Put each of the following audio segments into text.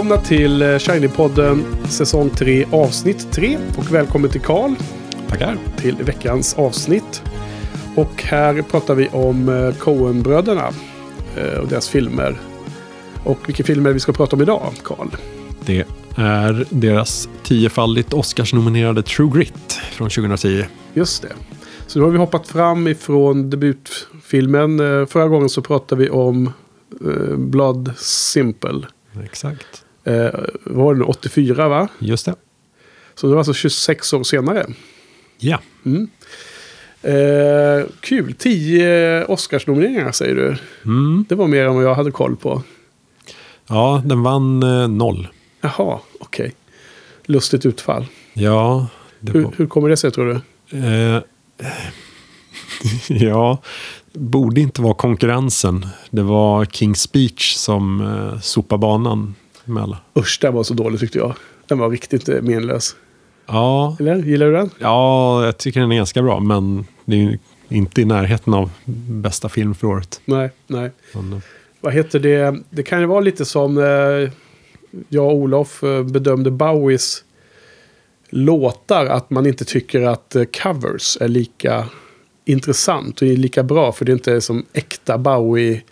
Välkomna till eh, Shiny-podden säsong 3 avsnitt 3. Och välkommen till Karl Tackar. till veckans avsnitt. Och här pratar vi om eh, Coen-bröderna eh, och deras filmer. Och vilken film är det vi ska prata om idag, Karl? Det är deras tiofaldigt Oscars-nominerade True Grit från 2010. Just det. Så nu har vi hoppat fram ifrån debutfilmen. Förra gången så pratade vi om Blood Simple. Exakt. Eh, vad var det nu? 84 va? Just det. Så det var alltså 26 år senare. Ja, Eh, kul. 10 Oscarsnomineringar säger du. mm. Det var mer än vad jag hade koll på. ja den vann eh, noll. Jaha, okej. Lustigt utfall. Ja, Hur, var, hur kommer det sig tror du? eh, ja, borde inte vara konkurrensen. Det var King's Speech som eh, sopade banan med alla. Usch, den var så dålig tyckte jag. Den var riktigt eh, menlös. Ja, Eller? Gillar du den? ja, jag tycker den är ganska bra, men det är inte i närheten av bästa film för året. Nej, nej. Men, eh, Vad heter det? Det kan ju vara lite som eh, jag och Olof bedömde Bowies låtar. Att man inte tycker att covers är lika intressant och lika bra. För det inte är som äkta Bowie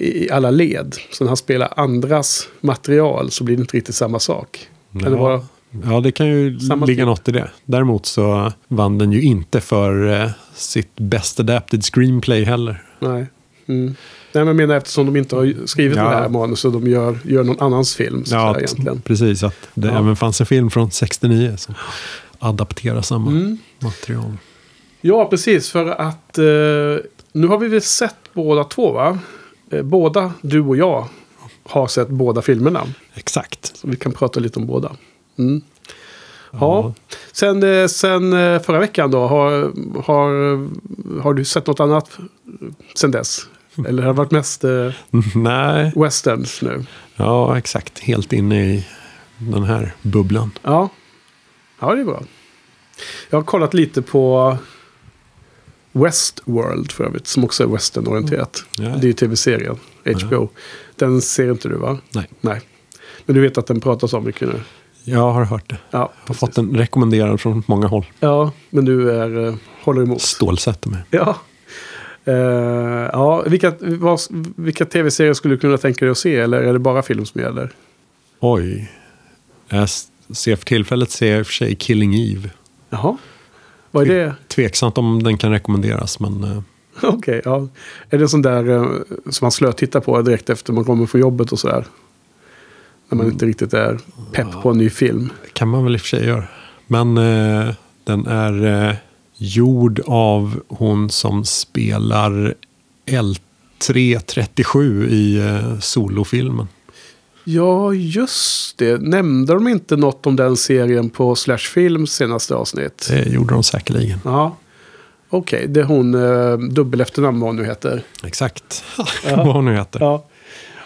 i alla led. Så när han spelar andras material så blir det inte riktigt samma sak. Det vara? Ja, det kan ju Samma ligga typ. något i det. Däremot så vann den ju inte för eh, sitt Best Adapted Screenplay heller. Nej. Mm. Nej, men jag menar eftersom de inte har skrivit Ja. det här manuset. De gör, gör någon annans film. Så Ja, ja, egentligen. precis. Att det Ja. även fanns en film från 69 som adapterar samma Mm. material. Ja, precis. För att eh, nu har vi väl sett båda två va? Eh, båda, du och jag, har sett båda filmerna. Exakt. Så vi kan prata lite om båda. Mm. Ja. Sen, eh, sen eh, förra veckan då, har, har, har du sett något annat sen dess? Eller har det varit mest eh, Nej, westerns nu? ja exakt. Helt inne i den här bubblan. Ja. Ja, det är bra. Jag har kollat lite på Westworld för övrigt, som också är westernorienterat. Ja. Det är ju tv-serien, HBO. Den ser inte du va? Nej, Nej. Men du vet att den pratas om mycket nu? jag har hört det. Ja, Jag har precis. fått den rekommenderad från många håll. Ja, men du är, eh, håller emot. Stålsätter mig. Ja. Eh, ja, vilka, vad, vilka tv-serier skulle du kunna tänka dig att se? Eller är det bara film som gäller? Oj. Jag ser för tillfället ser jag i och för sig Killing Eve. Jaha. Vad är det? Tveksamt om den kan rekommenderas, men eh, Okej, ja. Är det sån där eh, som man slötittar på direkt efter man kommer från jobbet och sådär? När man inte riktigt är pepp på en ny film. kan man väl i och för sig göra. Men eh, den är eh, gjord av hon som spelar L337 i eh, solofilmen. Ja, just det. Nämnde de inte något om den serien på Slash Films senaste avsnitt? Det gjorde de säkerligen. Ja. Okej, det är hon eh, dubbel efternamn vad hon nu heter. Exakt vad hon nu heter. Ja.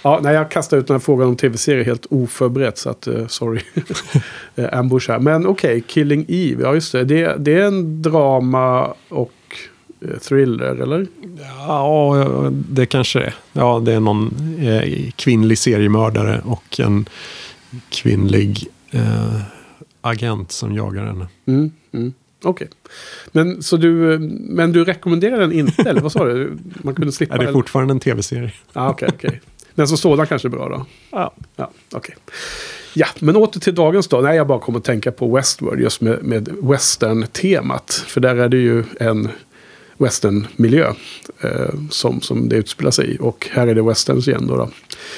Ja, nej, jag kastade ut den här frågan om tv-serier helt oförberett. Så att, eh, sorry. Eh, Ambush här. Men okej, Killing Eve. Ja, just det. det. Det är en drama och thriller, eller? Ja, det kanske det är. Ja, det är någon eh, kvinnlig seriemördare och en kvinnlig eh, agent som jagar henne. Mm, mm. Okej. Men, så du, eh, men du rekommenderar den inte, eller vad sa du? Man kunde slippa Är det eller? fortfarande en tv-serie? Ja, okej, okej. Den som sådan kanske är bra då? Ja. Ja, okej. Ja, men åter till dagens då. Nej, jag bara kommer att tänka på Westworld just med, med western-temat. För där är det ju en western-miljö eh, som, som det utspelar sig i. Och här är det westerns igen då. då.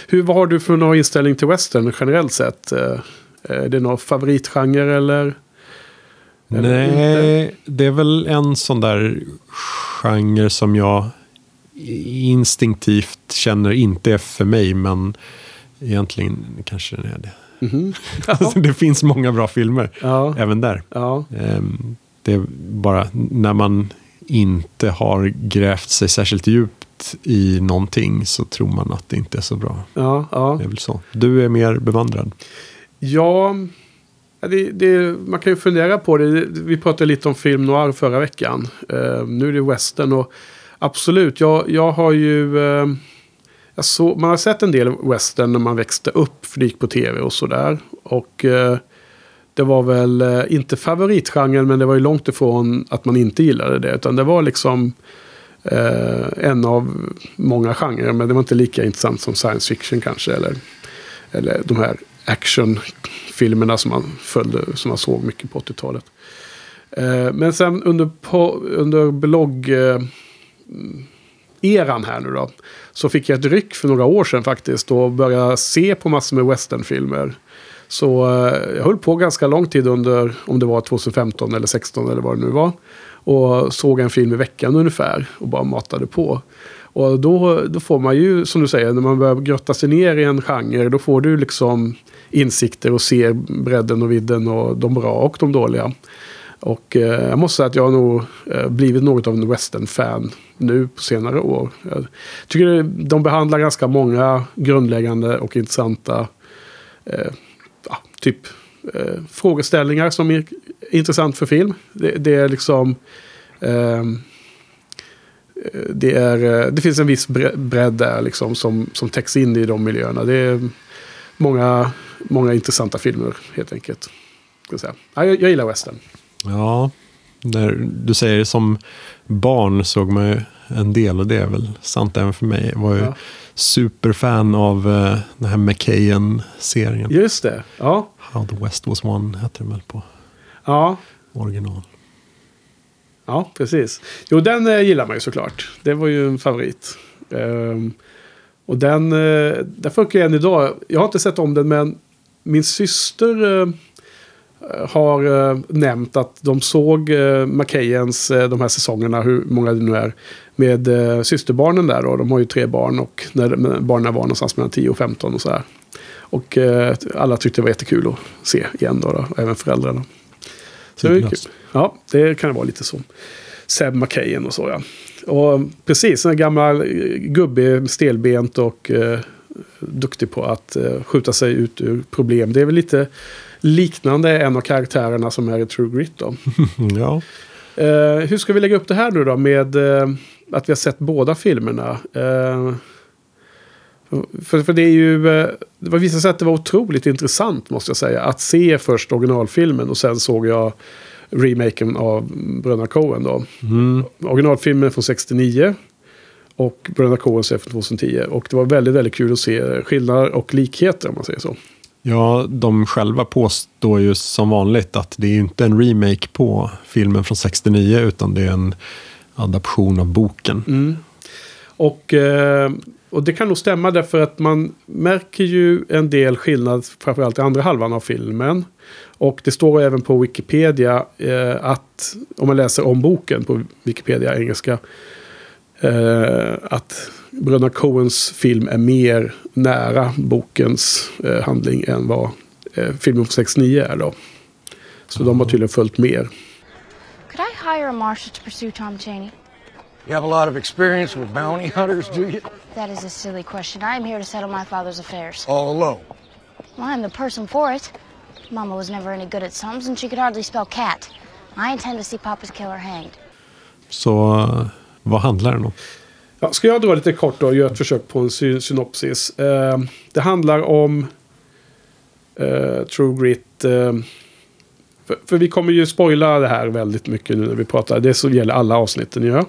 Hur, vad har du för någon inställning till western generellt sett? Eh, är det någon favoritgenre eller? Eller inte? Nej, det är väl en sån där genre som jag instinktivt känner inte är för mig, men egentligen kanske den är det. Mhm. Alltså, det finns många bra filmer Ja, även där. ja, Ehm, Det är bara när man inte har grävt sig särskilt djupt i någonting så tror man att det inte är så bra. ja, ja. Det är väl så. Du är mer bevandrad. Ja, det, det, man kan ju fundera på det. Vi pratade lite om film noir förra veckan. Eh, nu är det western och absolut, jag, jag har ju... eh, jag så, man har sett en del western när man växte upp, för det gick på tv och sådär. Och eh, det var väl eh, inte favoritgenren, men det var ju långt ifrån att man inte gillade det. Utan det var liksom eh, en av många genrer, men det var inte lika intressant som science fiction kanske. Eller, eller de här actionfilmerna som man följde, som man såg mycket på 80-talet. Eh, men sen under, på, under blogg... Eh, eran här nu då. Så fick jag ett ryck för några år sedan faktiskt. Och började se på massor med westernfilmer. Så eh, jag höll på ganska lång tid under, om det var 2015 eller 2016 eller vad det nu var. Och såg en film i veckan ungefär. Och bara matade på. Och då, då får man ju, som du säger, när man börjar grotta sig ner i en genre. Då får du liksom insikter och ser bredden och vidden och de bra och de dåliga. Och eh, jag måste säga att jag har nog eh, blivit något av en western-fan nu på senare år. Jag tycker de behandlar ganska många grundläggande och intressanta eh, typ eh, frågeställningar som är intressant för film. Det, det är liksom... Eh, det, är, eh, det finns en viss bredd där liksom som, som täcks in i de miljöerna. Det är många, många intressanta filmer helt enkelt. Ska säga. Ja, jag, jag gillar western. Ja, där du säger som barn såg man ju en del och det är väl sant även för mig. Var ju ja. Superfan av uh, den här McKayen-serien. Just det, ja. How the West Was One hette den väl på ja. original. Ja, precis. Jo, den uh, gillar man ju såklart. Det var ju en favorit. Um, och den, uh, den funkar än idag. Jag har inte sett om den, men min syster uh, har uh, nämnt att de såg uh, McKayens uh, de här säsongerna, hur många det nu är, med uh, systerbarnen där. Och de har ju tre barn och när, när barnen var någonstans mellan 10 och 15 och så här. Och uh, alla tyckte det var jättekul att se igen då, då även föräldrarna. Så det kul. Ja, det kan vara lite så. Seb McKayen och så ja. Och precis, en gammal gubbe, stelbent och uh, duktig på att uh, skjuta sig ut ur problem. Det är väl lite liknande en av karaktärerna som är i True Grit. Då. ja. Uh, hur ska vi lägga upp det här nu då med uh, att vi har sett båda filmerna? Uh, för, för det är ju, det var visat sig att det var otroligt intressant måste jag säga. Att se först originalfilmen och sen såg jag remaken av Bröderna Coen då. Mm. Originalfilmen från 69. Och Bröderna Coen är från 2010. Och det var väldigt, väldigt kul att se skillnader och likheter om man säger så. Ja, de själva påstår ju som vanligt att det är inte en remake på filmen från 69 utan det är en adaption av boken. Mm. Och, eh, och det kan nog stämma därför att man märker ju en del skillnad framförallt i andra halvan av filmen. Och det står även på Wikipedia eh, att om man läser om boken på Wikipedia engelska eh, att Bröderna Coens film är mer nära bokens eh, handling än vad eh, filmen från 69 är då. Så mm. de har tydligen följt mer. Could I hire a marshal to pursue Tom Cheney? You have a lot of experience with bounty hunters, do you? That is a silly question. I am here to settle my father's affairs. All alone? Well, I'm the person for it. Mama was never any good at sums and she could hardly spell cat. I intend to see Papa's killer hanged. Så uh, vad handlar den om? Ja, ska jag dra lite kort då och göra ett försök på en sy synopsis. Eh, det handlar om eh, True Grit. Eh, för, för, vi kommer ju spoila det här väldigt mycket nu när vi pratar. Det så gäller alla avsnitten Ja.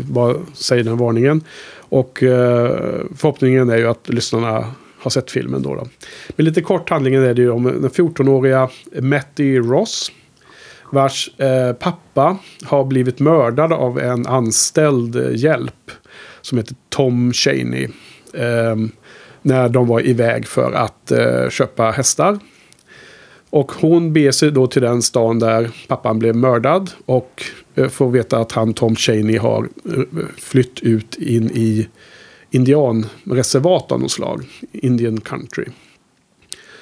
Bara säger den varningen. Och eh, förhoppningen är ju att lyssnarna har sett filmen då. då. Men lite kort handlingen är det ju om den 14-åriga Matty Ross vars eh, pappa har blivit mördad av en anställd eh, hjälp som heter Tom Cheney. Eh, när de var iväg för att eh, köpa hästar. Och hon beger sig då till den stan där pappan blev mördad. Och eh, får veta att han, Tom Cheney, har eh, flytt ut in i indianreservat av något slag. Indian country.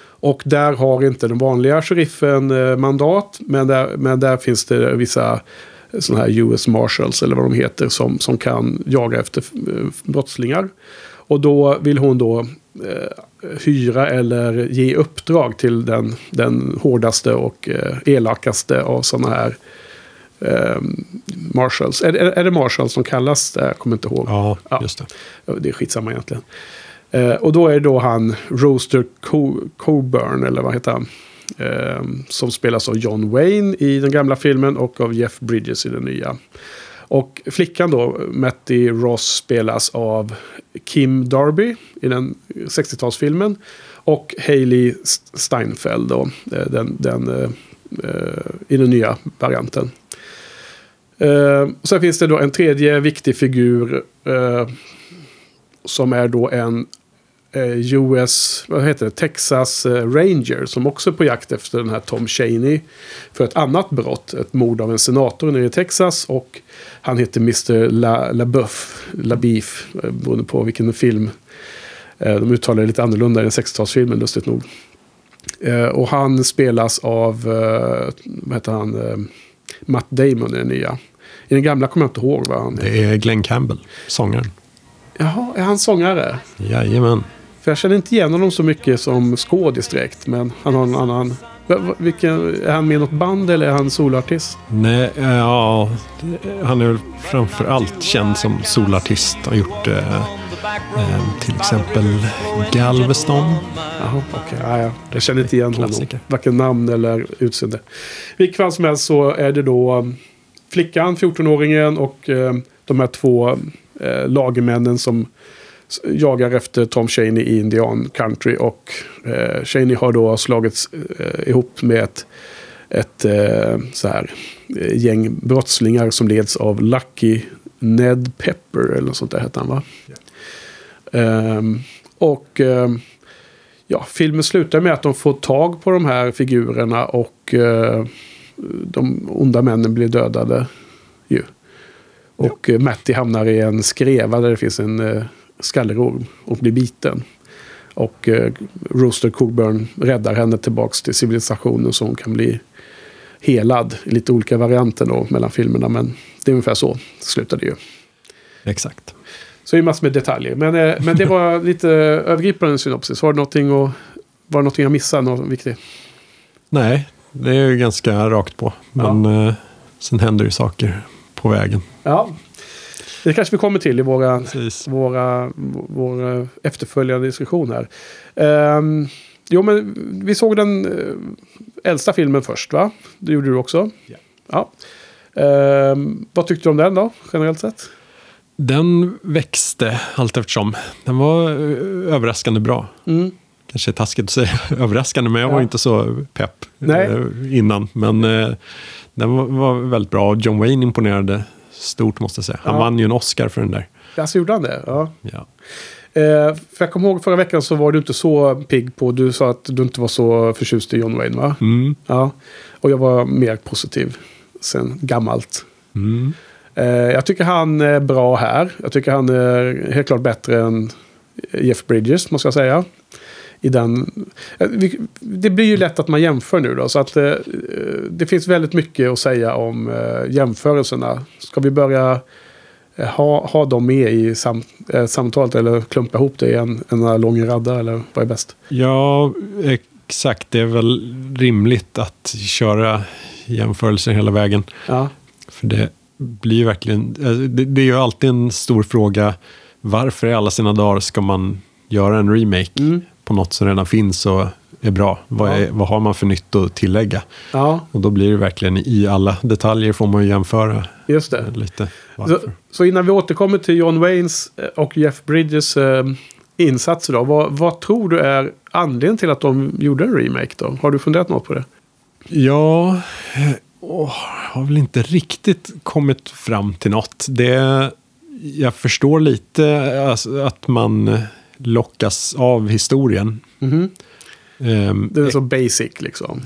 Och där har inte den vanliga sheriffen eh, mandat. Men där, men där finns det vissa sådana här US Marshals eller vad de heter som, som kan jaga efter eh, brottslingar. Och då vill hon då eh, hyra eller ge uppdrag till den, den hårdaste och eh, elakaste av sådana här eh, Marshalls. Är, är, är det Marshalls som kallas det? Jag kommer inte ihåg. Ja. just det. Ja, Det är skitsamma egentligen. Eh, och då är det då han Roaster Co- Coburn, eller vad heter han? Ehm, som spelas av John Wayne i den gamla filmen och av Jeff Bridges i den nya. Och flickan då, Matty Ross, spelas av Kim Darby i den 60-talsfilmen. Och Hailey Steinfeld då, eh, den, den, eh, eh, i den nya varianten. Ehm, sen finns det då en tredje viktig figur som är då en eh, US, vad heter det, Texas eh, Ranger som också är på jakt efter den här Tom Cheney för ett annat brott, ett mord av en senator nere i Texas och han heter Mr. La, LaBeouf, LaBeef, eh, beroende på vilken film. Eh, de uttalar det lite annorlunda i den 60-talsfilmen, lustigt nog. Eh, och han spelas av, eh, vad heter han, Matt Damon i den nya. I den gamla kommer jag inte ihåg vad han är. Det är Glenn Campbell, sångaren. Jaha, är han sångare? Jajamän. För jag känner inte igen honom så mycket som skådis direkt. Men han har en annan... Vilken, är han med i något band eller är han soloartist? Nej, eh, ja, han är väl framför allt känd som solartist. Han har gjort eh, eh, till exempel Galveston. Jaha, okej. Ja, ja. Jag känner inte igen honom. Varken namn eller utseende. Vilket fall som helst så är det då um, flickan, 14-åringen och eh, de här två eh, lagermännen som jagar efter Tom Cheney i Indian Country. Och eh, Cheney har då slagits eh, ihop med ett, ett eh, så här, eh, gäng brottslingar som leds av Lucky Ned Pepper eller något sånt där hette han va? Ehm, och ehm, ja, filmen slutar med att de får tag på de här figurerna och eh, de onda männen blir dödade. Ju. Och ja. Matti hamnar i en skreva där det finns en eh, skallerorm och blir biten. Och eh, Rooster Coburn räddar henne tillbaks till civilisationen så hon kan bli helad i lite olika varianter då mellan filmerna. Men det är ungefär så det slutade ju. Exakt. Så det är massor med detaljer. Men, eh, men det var lite övergripande synopsis. Var det någonting, och, var det någonting jag missade? Något viktigt? Nej, det är ju ganska rakt på. Men eh, sen händer ju saker på vägen. Ja, det kanske vi kommer till i våra, Precis. våra, våra efterföljande diskussion här. Ehm, jo, men vi såg den eh, äldsta filmen först, va? Det gjorde du också. Ja. ja. Ehm, vad tyckte du om den då, generellt sett? Den växte allt eftersom. Den var eh, överraskande bra. Mm. Kanske är taskigt att säga överraskande, men jag var Ja. inte så pepp Nej. eh, innan. Men eh, den var, var väldigt bra. John Wayne imponerade stort måste jag säga. Han Ja. vann ju en Oscar för den där. Alltså gjorde han det? Ja. Ja. Eh, för jag kommer ihåg förra veckan så var du inte så pigg på, du sa att du inte var så förtjust i John Wayne va? Mm. Ja. Och jag var mer positiv sen gammalt. Mm. Eh, jag tycker han är bra här. Jag tycker han är helt klart bättre än Jeff Bridges, måste jag säga. I den, eh, det blir ju lätt att man jämför nu då. Så att eh, det finns väldigt mycket att säga om eh, jämförelserna. Ska vi börja ha, ha dem med i sam, samtalet eller klumpa ihop det i en, en lång radda? Eller vad är bäst? Ja, exakt. Det är väl rimligt att köra jämförelser hela vägen. Ja, För det blir ju verkligen, det, det är ju alltid en stor fråga. Varför i alla sina dagar ska man göra en remake Mm. På något som redan finns och är bra? Vad, är, Ja. vad har man för nytt att tillägga? ja Och då blir det verkligen i alla detaljer får man ju jämföra just det. lite. Så, Varför. så innan vi återkommer till John Waynes eh, och Jeff Bridges eh, insatser då. Vad, vad tror du är anledningen till att de gjorde en remake då? Har du funderat något på det? Ja, eh, åh, har väl inte riktigt kommit fram till något. Det, jag förstår lite alltså, att man eh, lockas av historien. Mhm. Ehm, Det är så basic liksom.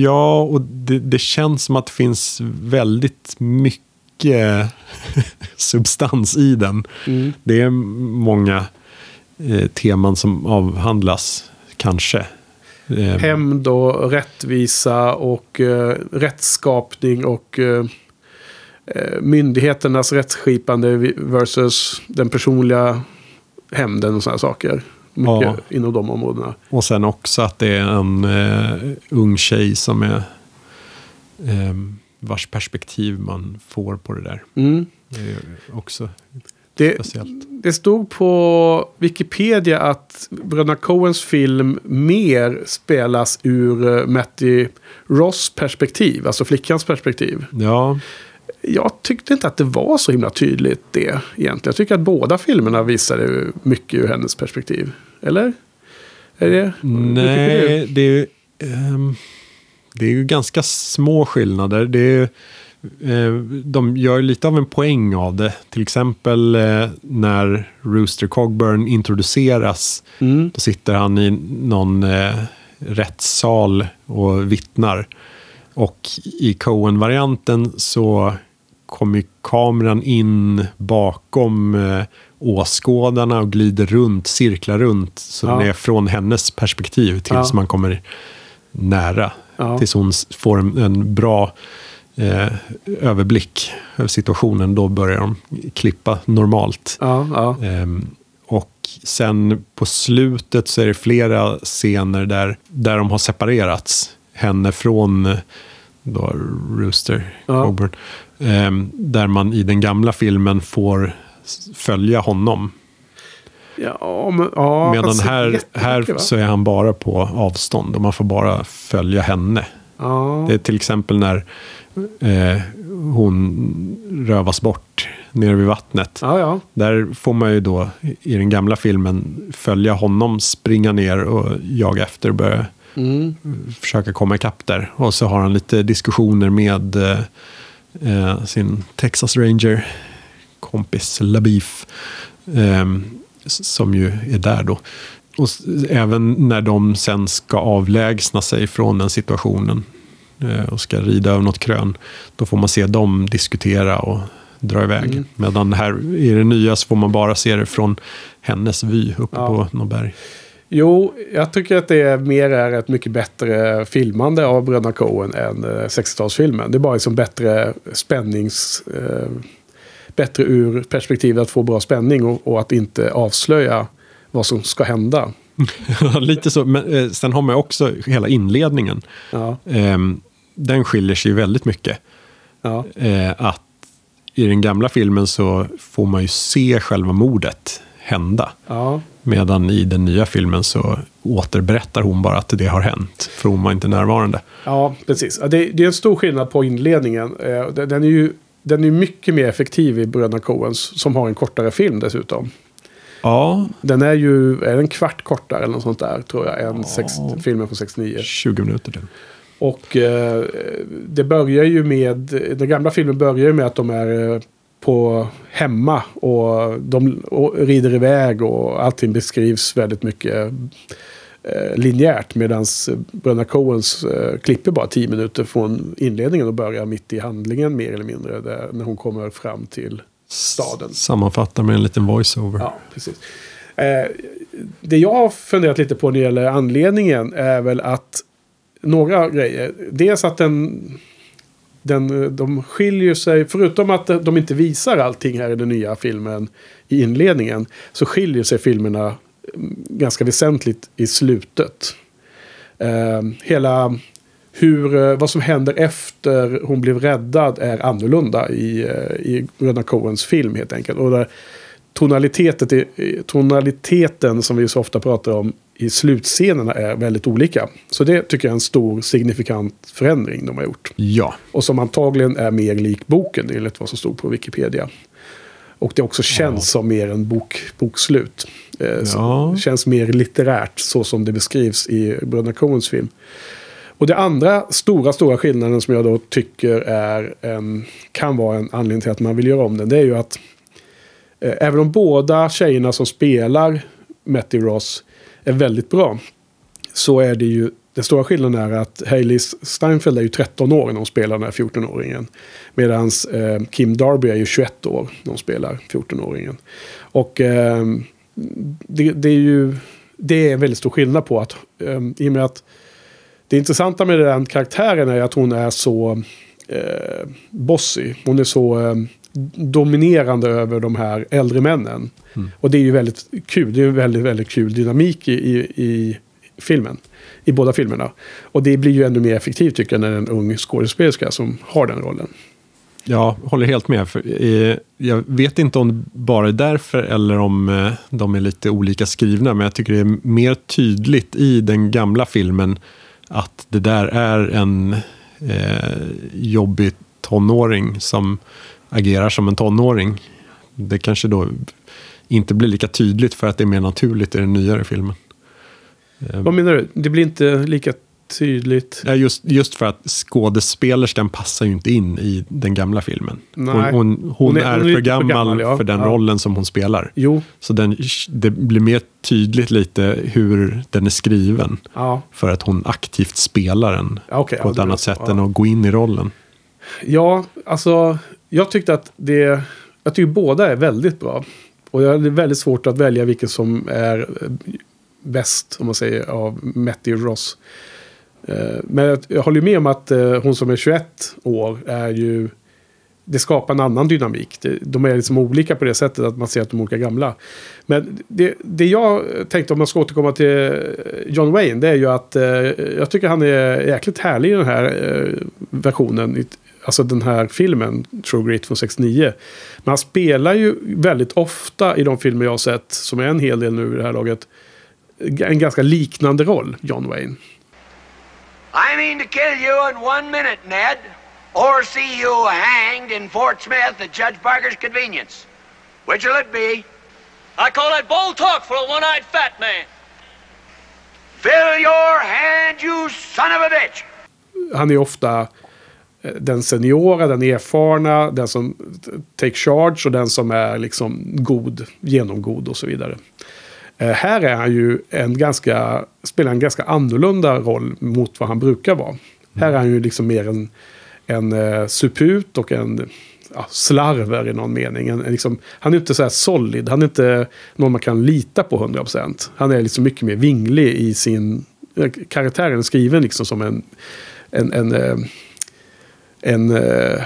Ja, och det, det känns som att det finns väldigt mycket substans i den. Mm. Det är många eh, teman som avhandlas, kanske. Ehm, Hämnd och rättvisa och eh, rättsskapning och eh, eh, myndigheternas rättsskipande versus den personliga hämnden och sådana saker. Mycket Ja. inom de områdena. Och sen också att det är en eh, ung tjej som är ehm, vars perspektiv man får på det där. Mm. Det är också Det, speciellt. det stod på Wikipedia att Bröderna Coens film mer spelas ur eh, Matty Ross perspektiv, alltså flickans perspektiv. Ja, Jag tyckte inte att det var så himla tydligt det egentligen. Jag tycker att båda filmerna visade mycket ur hennes perspektiv. Eller? Är det? Nej, det är, ju, ehm, det är ju ganska små skillnader. Det är, eh, de gör lite av en poäng av det. Till exempel eh, när Rooster Cogburn introduceras. du? Mm. Då sitter han i någon eh, rättssal och vittnar. Och i Coen-varianten så kommer kameran in bakom eh, åskådarna och glider runt, cirklar runt. Så Ja. den är från hennes perspektiv tills Ja. man kommer nära. Ja. Tills hon får en, en bra eh, överblick över situationen. Då börjar de klippa normalt. Ehm, och sen på slutet så är det flera scener där, där de har separerats. Henne från eh, då, Rooster. Coburn. Där man i den gamla filmen får följa honom. Ja, men, ja, Medan här, här så är han bara på avstånd och man får bara följa henne. Ja. Det är till exempel när eh, hon rövas bort nere vid vattnet. ja. Där får man ju då i den gamla filmen följa honom, springa ner och jaga efter och börja Mm. försöka komma ikapp där. Och så har han lite diskussioner med eh, eh, sin Texas Ranger kompis Labif. Eh, som ju är där då. Och även när de sen ska avlägsna sig från den situationen eh, och ska rida över något krön. Då får man se dem diskutera och dra iväg. Mm. Medan här i det nya så får man bara se det från hennes vy uppe Ja. på något berg. Jo, jag tycker att det är mer är ett mycket bättre filmande av Bröderna Coen än eh, 60-talsfilmen. Det är bara liksom bättre spännings... Eh, bättre ur perspektivet att få bra spänning och, och att inte avslöja vad som ska hända. Lite så, men eh, sen har man också hela inledningen. Ja, Ehm, den skiljer sig ju väldigt mycket. ja, Eh, att i den gamla filmen så får man ju se själva mordet hända. ja. Medan i den nya filmen så återberättar hon bara att det har hänt. För hon var inte närvarande. ja precis. Ja, Det, det är en stor skillnad på inledningen. Eh, den- är ju den är mycket mer effektiv i Bröderna Coens som har en kortare film dessutom. Ja, Den är ju är en kvart kortare eller något sånt där tror jag än sex, filmen från 69. 20 minuter till. Och eh, det börjar ju med, den gamla filmen börjar ju med att de är eh, på hemma och de och rider iväg och allting beskrivs väldigt mycket eh, linjärt. Medan Bröderna Coens eh, klipper bara tio minuter från inledningen och börjar mitt i handlingen mer eller mindre. Där, när hon kommer fram till staden. Sammanfattar med en liten voiceover. Ja, precis. Eh, det jag har funderat lite på när det gäller anledningen är väl att några grejer. Dels att den, den, eh, de skiljer sig, förutom att eh, de inte visar allting här i den nya filmen i inledningen, så skiljer sig filmerna mm, ganska väsentligt i slutet. Eh, hela hur, eh, vad som händer efter hon blev räddad är annorlunda i, i Röda Coens film helt enkelt. Och där tonaliteten, tonaliteten som vi så ofta pratar om i slutscenerna är väldigt olika. Så det tycker jag är en stor signifikant förändring de har gjort. Ja, Och som antagligen är mer lik boken enligt vad som stod på Wikipedia. Och det också känns som mer en bok, bokslut. Eh, Ja. Känns mer litterärt så som det beskrivs i Bröderna Coens film. Och det andra stora, stora skillnaden som jag då tycker är en, kan vara en anledning till att man vill göra om den. Det är ju att eh, även om båda tjejerna som spelar Matty Ross är väldigt bra. Så är det ju, den stora skillnaden är att Hailey Steinfeld är ju 13 år när hon spelar den här 14-åringen. Medan eh, Kim Darby är ju 21 år när hon spelar 14-åringen. Och eh, det, det är ju det är en väldigt stor skillnad på att eh, i och med att det intressanta med den karaktären är att hon är så eh, bossy. Hon är så eh, dominerande över de här äldre männen. Och det är ju väldigt kul. Det är ju väldigt, väldigt kul dynamik i, i, i filmen. i båda filmerna. Och det blir ju ännu mer effektivt tycker jag när det är en ung skådespelerska som har den rollen. Jag håller helt med. För, eh, jag vet inte om det bara är därför eller om eh, de är lite olika skrivna, men jag tycker det är mer tydligt i den gamla filmen att det där är en eh, jobbig tonåring som agerar som en tonåring. Det kanske då inte blir lika tydligt för att det är mer naturligt i den nyare filmen. Vad menar du? Det blir inte lika tydligt? Ja, just, just för att skådespelerskan passar ju inte in i den gamla filmen. Nej. Hon, hon, hon, är, hon är för lite gammal, för gammal, ja. för den Ja. rollen som hon spelar. Jo, Så den, det blir mer tydligt lite hur den är skriven. ja. För att hon aktivt spelar den okej, på ett annat är sätt än att gå in i rollen. Ja, alltså jag tyckte att det... Jag tycker båda är väldigt bra. Och jag hade väldigt svårt att välja vilken som är eh, bäst, om man säger, av Matthew Ross. Eh, men jag- håller ju med om att eh, hon som är 21 år är ju... Det skapar en annan dynamik. De är liksom olika på det sättet att man ser att de är olika gamla. Men det, det jag tänkte om man ska återkomma till John Wayne. Det är ju att jag tycker han är jäkligt härlig i den här versionen. Alltså den här filmen, True Grit från 69. Men han spelar ju väldigt ofta i de filmer jag har sett, som är en hel del nu i det här laget, en ganska liknande roll, John Wayne. I mean to kill you in one minute, Ned, or see you hanged in Fort Smith at Judge Parker's convenience. Which'll it be? I call that bold talk for a one-eyed fat man. Fill your hand, you son of a bitch! han är ofta den seniora, den erfarna, den som take charge och den som är liksom god, genomgod och så vidare. Eh, här är han ju en ganska, spelar en ganska annorlunda roll mot vad han brukar vara. Här är han ju liksom mer en, en eh, suput och en ja, slarver i någon mening. En, en liksom, han är inte så här solid, han är inte någon man kan lita på 100%. Han är liksom mycket mer vinglig i sin... Eh, karaktären är skriven liksom som en en, en, eh, en eh,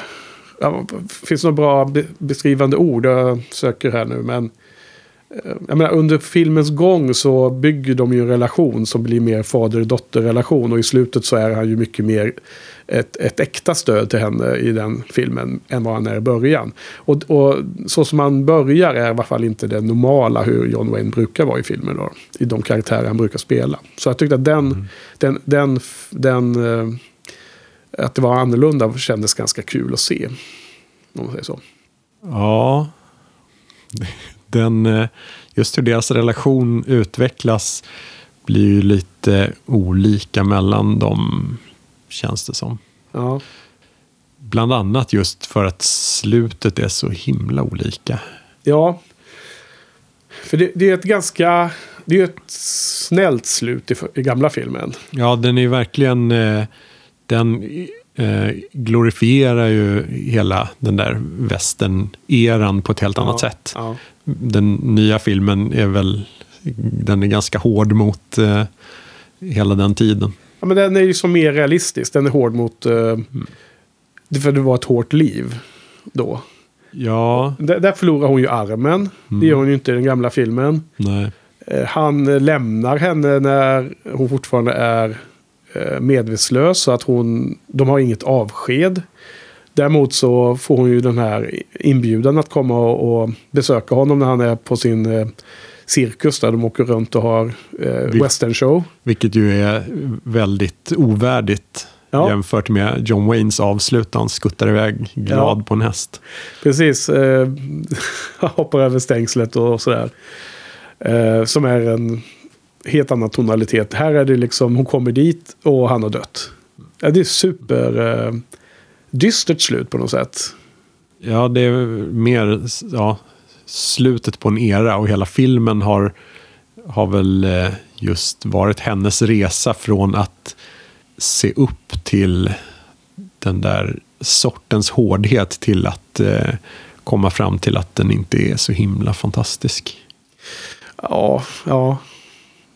ja, finns några bra be- beskrivande ord jag söker här nu. Men eh, jag menar, under filmens gång så bygger de ju en relation som blir mer fader-dotter-relation. Och i slutet så är han ju mycket mer ett, ett äkta stöd till henne i den filmen än vad han är i början. Och, och så som han börjar är i alla fall inte det normala hur John Wayne brukar vara i filmen. Då, I de karaktärer han brukar spela. Så jag tyckte att den, den, den, den eh, att det var annorlunda kändes ganska kul att se. Om man säger så. Ja, den, eh, just hur deras relation utvecklas blir ju lite olika mellan dem, känns det som. Ja. Bland annat just för att slutet är så himla olika. Ja. För det, det är ett ganska... Det är ett snällt slut i, i gamla filmen. Ja, den är ju verkligen... Eh, den eh, glorifierar ju hela den där västern-eran på ett helt annat Ja, sätt. ja. Den nya filmen är väl... Den är ganska hård mot eh, hela den tiden. Ja, men den är ju som mer realistisk. Den är hård mot... Uh, det För det var ett hårt liv då. Ja, Där, där förlorar hon ju armen. Det gör hon ju inte i den gamla filmen. nej. Eh, Han lämnar henne när hon fortfarande är eh, medvetslös. Så att hon, de har inget avsked. Däremot så får hon ju den här inbjudan att komma och, besöka honom när han är på sin eh, cirkus. Där de åker runt och har eh, Vil- western show. Vilket ju är väldigt ovärdigt Ja. jämfört med John Waynes avslut. Han skuttar iväg glad Ja. på en häst. Precis. Eh, hoppar över stängslet och sådär. Eh, som är en helt annan tonalitet. Här är det liksom, hon kommer dit och han har dött. Ja, det är super eh, dystert slut på något sätt. Ja, det är mer ja, slutet på en era och hela filmen har, har väl eh, just varit hennes resa från att se upp till den där sortens hårdhet till att eh, komma fram till att den inte är så himla fantastisk. Ja, ja.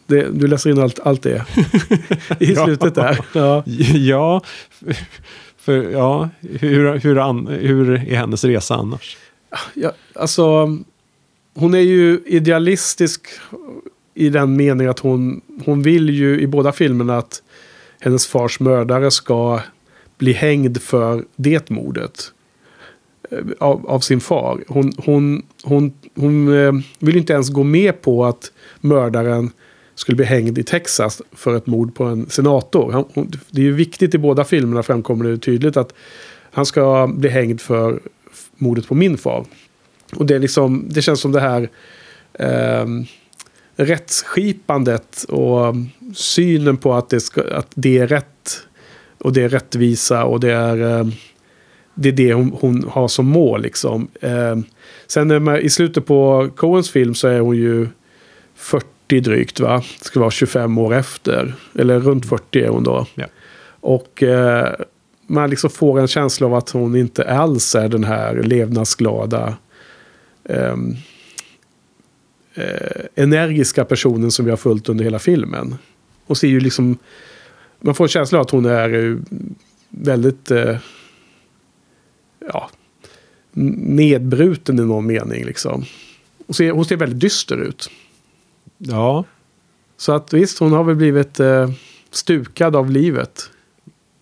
Det, du läser in allt, allt det i slutet där. Ja. Ja, för ja, hur, hur, an, hur är hennes resa annars? Ja, alltså, hon är ju idealistisk i den meningen att hon, hon vill ju i båda filmerna att hennes fars mördare ska bli hängd för det mordet. eh, Av, av sin far. Hon, hon, hon, hon eh, vill inte ens gå med på att mördaren skulle bli hängd i Texas för ett mord på en senator. Han, det är ju viktigt i båda filmerna framkommer det tydligt att han ska bli hängd för mordet på min far. Och det, är liksom, det känns som det här eh, rättsskipandet och synen på att det, ska, att det är rätt och det är rättvisa och det är, eh, det, är det hon, hon har som mål. Liksom. Eh, sen när man, i slutet på Coens film så är hon ju 40 drygt va? Det ska vara 25 år efter. Eller runt 40 är hon då. Ja. Och eh, man liksom får en känsla av att hon inte alls är den här levnadsglada ehm, eh, energiska personen som vi har följt under hela filmen. Och ser ju liksom, man får en känsla av att hon är eh, väldigt eh, ja, nedbruten i någon mening. Liksom. Hon, ser, hon ser väldigt dyster ut. Ja, Så att visst, hon har väl blivit eh, stukad av livet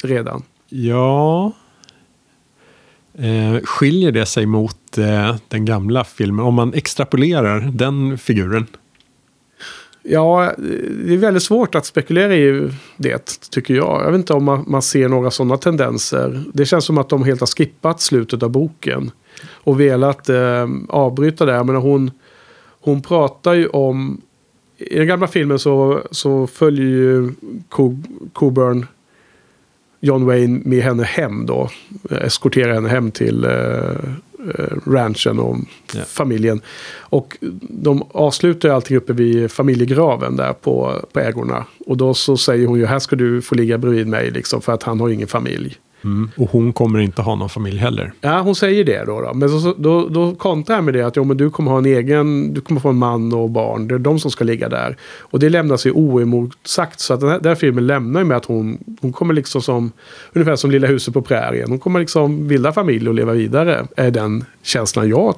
redan. ja. Eh, skiljer det sig mot eh, den gamla filmen? Om man extrapolerar den figuren? Ja, det är väldigt svårt att spekulera i det, tycker jag. Jag vet inte om man, man ser några sådana tendenser. Det känns som att de helt har skippat slutet av boken. Och velat eh, avbryta det. Men hon, hon pratar ju om... I den gamla filmen så, så följer ju Co- Coburn John Wayne med henne hem då. Eskorterar henne hem till eh, eh, ranchen och Ja. familjen. Och de avslutar allting uppe vid familjegraven där på, på ägorna. Och då så säger hon ju här ska du få ligga bredvid mig liksom för att han har ingen familj. Mm. Och hon kommer inte ha någon familj heller. Ja, hon säger det då. då. Men så, då, då kontrar jag med det att jo, men du kommer ha en egen, du kommer få en man och barn. Det är de som ska ligga där. Och det lämnas ju oemotsagt. Så att den här, den här filmen lämnar ju med att hon, hon kommer liksom som, ungefär som Lilla huset på prärien. Hon kommer liksom bilda familj och leva vidare. Är den känslan jag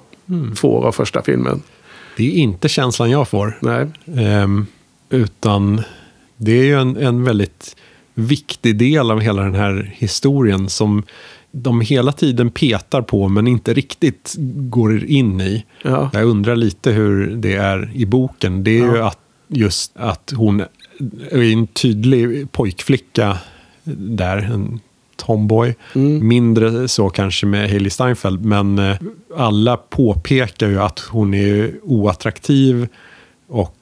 får av första filmen. Det är inte känslan jag får. Nej. Ehm, utan det är ju en, en väldigt viktig del av hela den här historien som de hela tiden petar på men inte riktigt går in i. Ja. Jag undrar lite hur det är i boken. Det är ju Ja. att just att hon är en tydlig pojkflicka där, en tomboy. Mm. Mindre så kanske med Hailey Steinfeld, men eh, alla påpekar ju att hon är oattraktiv och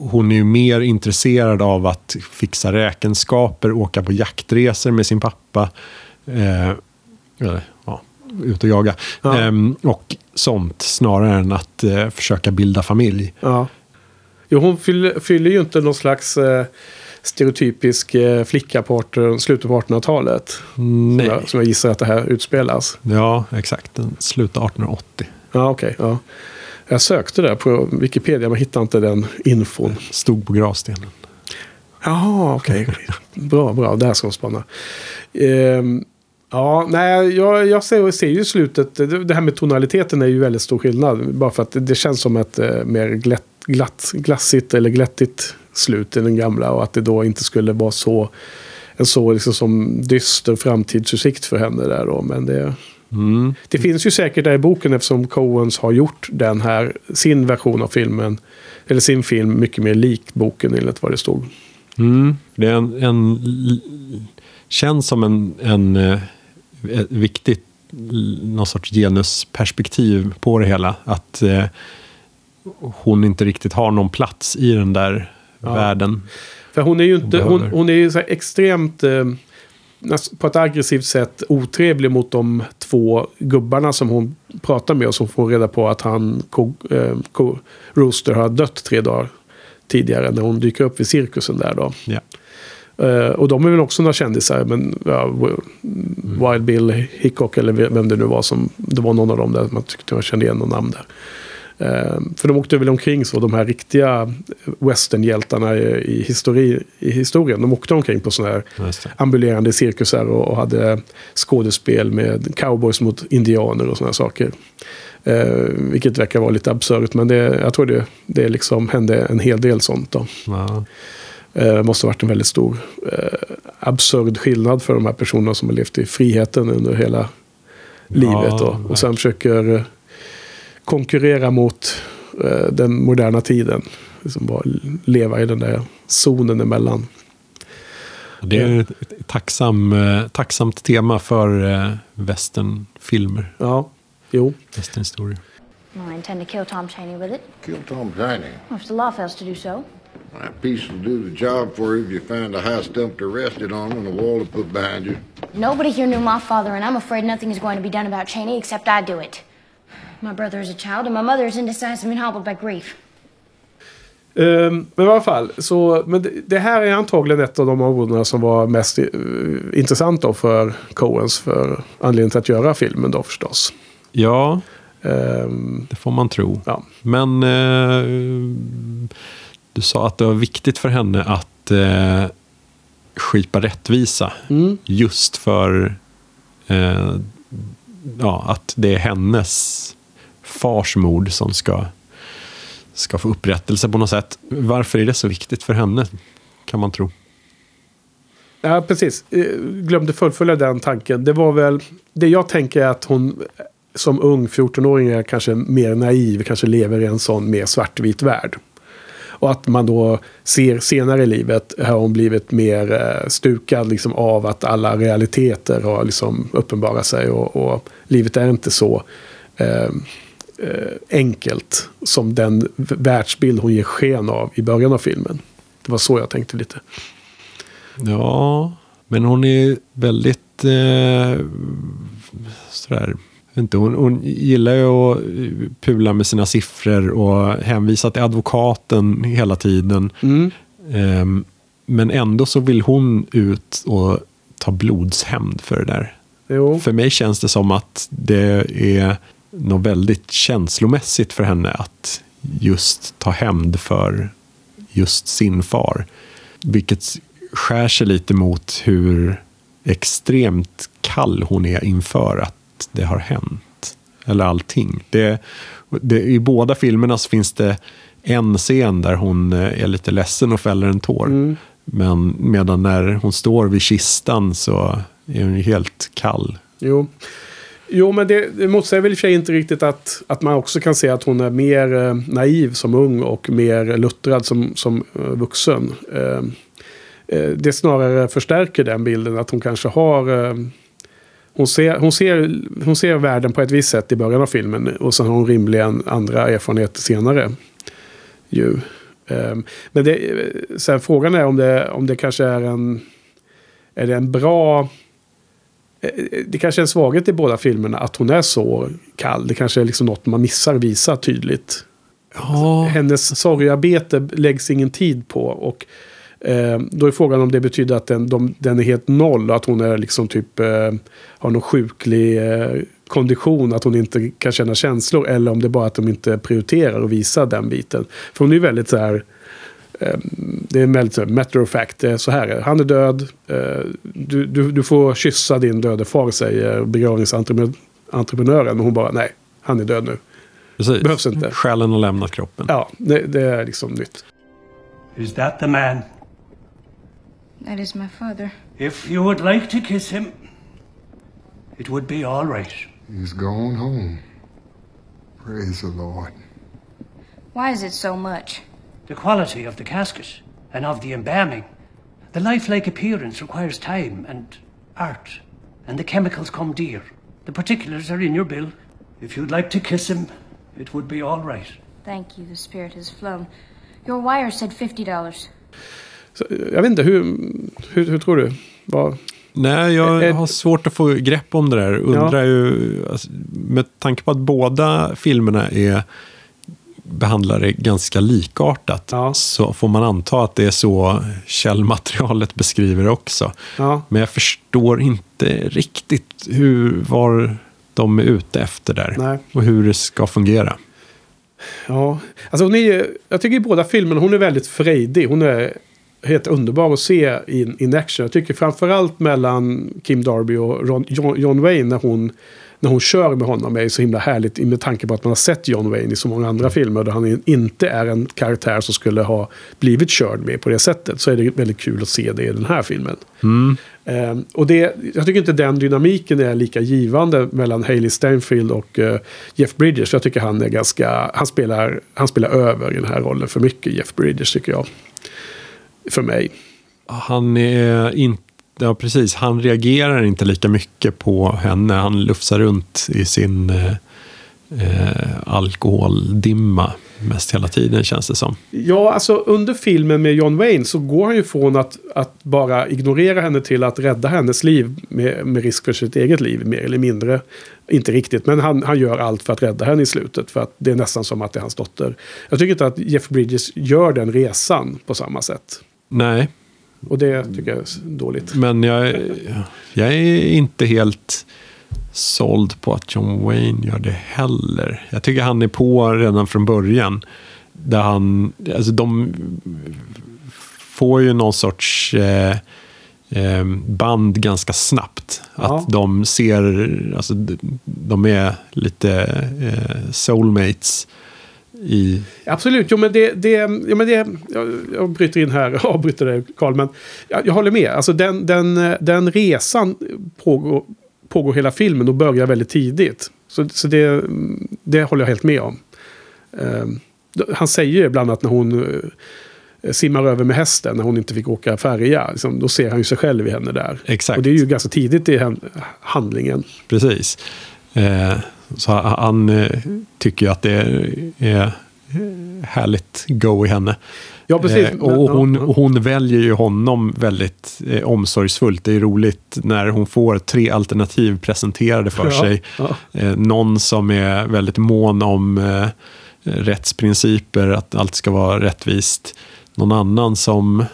hon är ju mer intresserad av att fixa räkenskaper, åka på jaktresor med sin pappa. Eh, eller, ja, ut och jaga. Ja. Ehm, och sånt snarare än att eh, försöka bilda familj. Ja. Jo, hon fyller, fyller ju inte någon slags eh, stereotypisk eh, flicka på 18 slutet på 1800-talet. Som jag, som jag gissar att det här utspelas. Ja, exakt. Slutar 1880. Ja, okej. ja. Jag sökte där på Wikipedia men hittade inte den infon. Stod på gravstenen. Jaha, okej. bra, bra. Där ska hon spana. Ehm, ja, nej, jag, jag ser, ser ju slutet. Det, det här med tonaliteten är ju väldigt stor skillnad. Bara för att det, det känns som ett eh, mer glätt, glatt, glassigt eller glättigt slut i den gamla. Och att det då inte skulle vara så en så liksom som dyster framtidsutsikt för henne där då. Men det, Mm. det finns ju säkert där i boken eftersom Coens har gjort den här, sin version av filmen, eller sin film mycket mer lik boken enligt vad det stod. Mm. Det är en, en, känns som en, en eh, ett viktigt någon sorts genusperspektiv på det hela. Att eh, hon inte riktigt har någon plats i den där Ja. världen. För hon är ju inte, hon, hon är ju så här extremt, eh, på ett aggressivt sätt otrevlig mot de två gubbarna som hon pratar med och som får reda på att han, ko, eh, ko, Rooster, har dött tre dagar tidigare när hon dyker upp vid cirkusen där då. Ja. Eh, och de är väl också några kändisar, men ja, W- Wild Bill Hickok eller vem det nu var som, det var någon av dem där man tyckte man kände igen någon namn där. Eh, för de åkte väl omkring så, de här riktiga westernhjältarna i, histori, i historien. De åkte omkring på sådana här ambulerande cirkusar och, och hade skådespel med cowboys mot indianer och sådana saker. Eh, vilket verkar vara lite absurt. Men det, jag tror det, det liksom hände en hel del sånt. Då. Ja. Eh, måste ha varit en väldigt stor eh, absurd skillnad för de här personerna som har levt i friheten under hela livet. Då, och sen försöker konkurrera mot eh, den moderna tiden. Liksom bara leva i den där zonen emellan. Det är ett tacksam, eh, tacksamt tema för eh, westernfilmer, Ja, jo. westernhistorier. Well, I intend to kill Tom Cheney with it. Kill Tom Tiny. Well, if the law fails to do so. That piece will do the job for you if you find a high stump to rest it on and a wall to put behind you. Nobody here knew my father, and I'm afraid nothing is going to be done about Cheney except I do it. My brother is a child, and my mother is indecisive and hobbled by grief. Ehm, men i alla fall, så, men det, det här är antagligen ett av de områdena som var mest eh, intressant då för Coens. För anledningen till att göra filmen då förstås. Ja, Ehm, det får man tro. ja. Men eh, du sa att det var viktigt för henne att eh, skipa rättvisa. Just för ja, att det är hennes fars mord som ska, ska få upprättelse på något sätt. Varför är det så viktigt för henne? Kan man tro. Ja, precis. Eh, glömde fullfölja den tanken. Det var väl... Det jag tänker är att hon som ung 14-åring är kanske mer naiv. Kanske lever i en sån mer svartvit värld. Och att man då ser senare i livet har hon blivit mer eh, stukad liksom av att alla realiteter har liksom uppenbarat sig. Och, och livet är inte så eh, enkelt som den världsbild hon ger sken av i början av filmen. Det var så jag tänkte lite. Ja, men hon är väldigt eh, sådär. Inte, hon, hon gillar ju att pula med sina siffror och hänvisa till advokaten hela tiden. Ehm, men ändå så vill hon ut och ta blodshämnd för det där. Jo. För mig känns det som att det är något väldigt känslomässigt för henne att just ta hämnd för just sin far. Vilket skär sig lite mot hur extremt kall hon är inför att det har hänt. Eller allting. Det, det, I båda filmerna så finns det en scen där hon eh, är lite ledsen och fäller en tår. Men medan när hon står vid kistan så är hon helt kall. Jo. Jo, men det, det motsäger väl i och för sig inte riktigt att, att man också kan se att hon är mer eh, naiv som ung och mer luttrad som, som eh, vuxen. Eh, eh, det snarare förstärker den bilden att hon kanske har... Eh, hon, ser, hon, ser, hon ser världen på ett visst sätt i början av filmen och sen har hon rimligen andra erfarenheter senare. Ju. Eh, men det, eh, sen frågan är om det, om det kanske är en... Är det en bra... Eh, det kanske är en svaghet i båda filmerna att hon är så kall. Det kanske är liksom något man missar visa tydligt. Ja, Hennes sorgarbete läggs ingen tid på. Och eh, då är frågan om det betyder att den, de, den är helt noll. Att hon är liksom typ eh, har någon sjuklig eh, kondition. Att hon inte kan känna känslor. Eller om det är bara att de inte prioriterar att visa den biten. För hon är ju väldigt så här. Eh, Det är väldigt så här, matter of fact. Det är så här. Han är död. eh, Du, du, du får kyssa din döde far säger begravningsentreprenören. Men hon bara nej. Han är död nu. precis. behövs inte. Själen har lämnat kroppen. Ja, det, det är liksom nytt. Is that the man? That is my father. If you would like to kiss him, it would be all right. He's gone home. Praise the Lord. Why is it so much? The quality of the casket and of the embalming. The lifelike appearance requires time and art, and the chemicals come dear. The particulars are in your bill. If you'd like to kiss him, it would be all right. Thank you, the spirit has flown. Your wire said $50. Så, jag vet inte, hur, hur, hur tror du? Vad, Nej, jag Ed- har svårt att få grepp om det där. Undrar ju, alltså, med tanke på att båda filmerna är behandlade ganska likartat Ja. så får man anta att det är så källmaterialet beskriver också. Ja. Men jag förstår inte riktigt hur, var de är ute efter där. Nej. Och hur det ska fungera. ja, alltså hon är jag tycker i båda filmerna hon är väldigt frejdig. Hon är helt underbar att se in, in action. Jag tycker framförallt mellan Kim Darby och Ron, John, John Wayne när hon när hon kör med honom är så himla härligt med tanke på att man har sett John Wayne i så många andra filmer där han inte är en karaktär som skulle ha blivit körd med på det sättet. Så är det väldigt kul att se det i den här filmen. Eh, och det, jag tycker inte den dynamiken är lika givande mellan Hailey Steinfeld och eh, Jeff Bridges. Jag tycker han är ganska, han spelar, han spelar över i den här rollen för mycket, Jeff Bridges tycker jag. För mig. Han är inte, ja precis, han reagerar inte lika mycket på henne. Han lufsar runt i sin eh, eh, alkoholdimma mest hela tiden känns det som. Ja, alltså under filmen med John Wayne så går han ju från att, att bara ignorera henne till att rädda hennes liv med, med risk för sitt eget liv, mer eller mindre. Inte riktigt, men han, han gör allt för att rädda henne i slutet. För att det är nästan som att det är hans dotter. Jag tycker inte att Jeff Bridges gör den resan på samma sätt. Nej, Och det tycker jag är dåligt. men jag, jag är inte helt såld på att John Wayne gör det heller. Jag tycker han är på redan från början. Där han, alltså de får ju någon sorts eh, eh, band ganska snabbt. Ja. Att de ser, alltså de- är lite eh, soulmates i... Absolut, jo men det... det, ja, men det jag, jag bryter in här, avbryter dig Karl, men jag, jag håller med. Alltså den, den, den resan pågår, pågår hela filmen och börjar väldigt tidigt. Så, så det, det håller jag helt med om. Ehm, han säger ju ibland att när hon eh, simmar över med hästen, när hon inte fick åka färja, liksom, då ser han ju sig själv i henne där. Exakt. Och det är ju ganska tidigt i handlingen. Precis. Eh, så han tycker ju att det är härligt go i henne. Ja, precis. Eh, och hon, hon väljer ju honom väldigt eh, omsorgsfullt. Det är roligt när hon får tre alternativ presenterade för Ja, sig. ja. Eh, någon som är väldigt mån om eh, rättsprinciper, att allt ska vara rättvist. Någon annan som,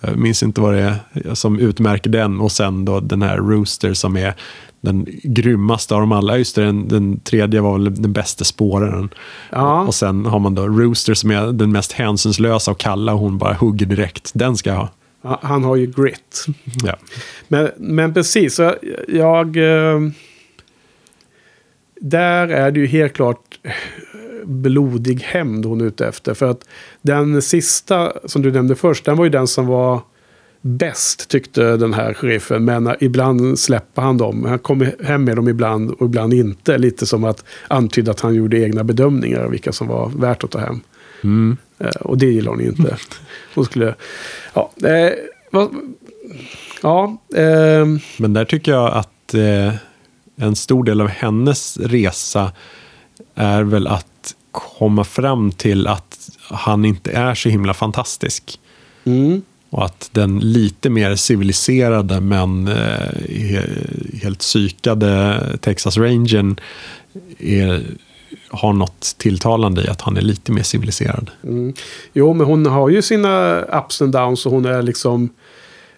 jag minns inte vad det är, som utmärker den. Och sen då den här Rooster som är den grymmaste av dem alla. Just det, den, den tredje var väl den bästa spåraren. Ja. Och sen har man då Rooster som är den mest hänsynslösa och kalla. Och hon bara hugger direkt. Den ska jag ha. Ja, Han har ju grit. Ja. Men, men precis, så jag... Eh, där är det ju helt klart eh, blodig hämnd hon är ute efter. För att den sista som du nämnde först, den var ju den som var bäst tyckte den här sheriffen. Men eh, ibland släpper han dem. Han kommer hem med dem ibland och ibland inte. Lite som att antyda att han gjorde egna bedömningar av vilka som var värt att ta hem. Eh, och det gillar hon inte. Hon skulle... Ja, eh, vad, ja ehm, Men där tycker jag att eh, en stor del av hennes resa är väl att komma fram till att han inte är så himla fantastisk. mm, Och att den lite mer civiliserade men eh, he- helt psykade Texas Rangern är, har något tilltalande i att han är lite mer civiliserad. mm. Jo, men hon har ju sina ups and downs och hon är liksom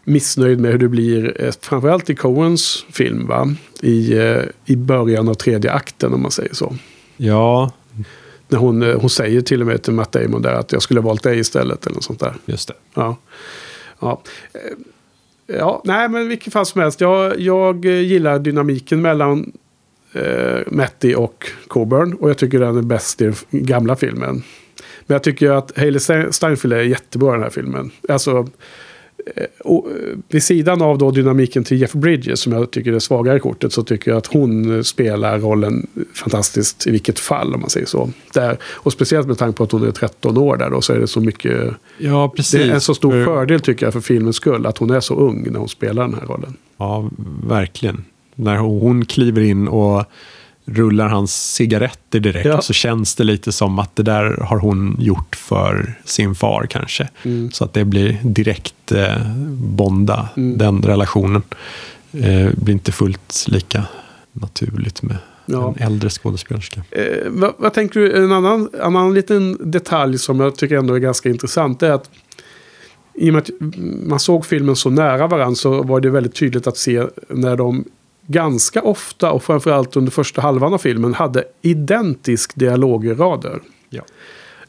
missnöjd med hur det blir. eh, Framförallt i Coens film, va? I, eh, I början av tredje akten, om man säger så. Ja, När hon, eh, hon säger till och med till Matt Damon där att jag skulle ha valt dig istället. Eller något sånt där. just det. Ja. Ja. Eh, ja, nej men vilket fall som helst. Jag, jag eh, gillar dynamiken mellan eh, Matty och Coburn. Och jag tycker den är bäst i den gamla filmen. Men jag tycker att Hailey Ste- Steinfeld är jättebra i den här filmen. Alltså, och, eh, vid sidan av då dynamiken till Jeff Bridges som jag tycker är svagare i kortet så tycker jag att hon eh, spelar rollen fantastiskt i vilket fall om man säger så. Där, och speciellt med tanke på att hon är 13 år där då så är det så mycket Ja, precis. det är en så stor För- fördel tycker jag för filmens skull att hon är så ung när hon spelar den här rollen. Ja, verkligen. När hon kliver in och rullar hans cigaretter direkt Ja. så känns det lite som att det där har hon gjort för sin far kanske. Mm. Så att det blir direkt eh, bonda, den relationen. Eh, blir inte fullt lika naturligt med Ja. en äldre skådespelerska. Eh, vad, vad tänker du? En annan, annan liten detalj som jag tycker ändå är ganska intressant är att i och med att man såg filmen så nära varandra så var det väldigt tydligt att se när de ganska ofta och framförallt under första halvan av filmen hade identisk dialograder. Ja.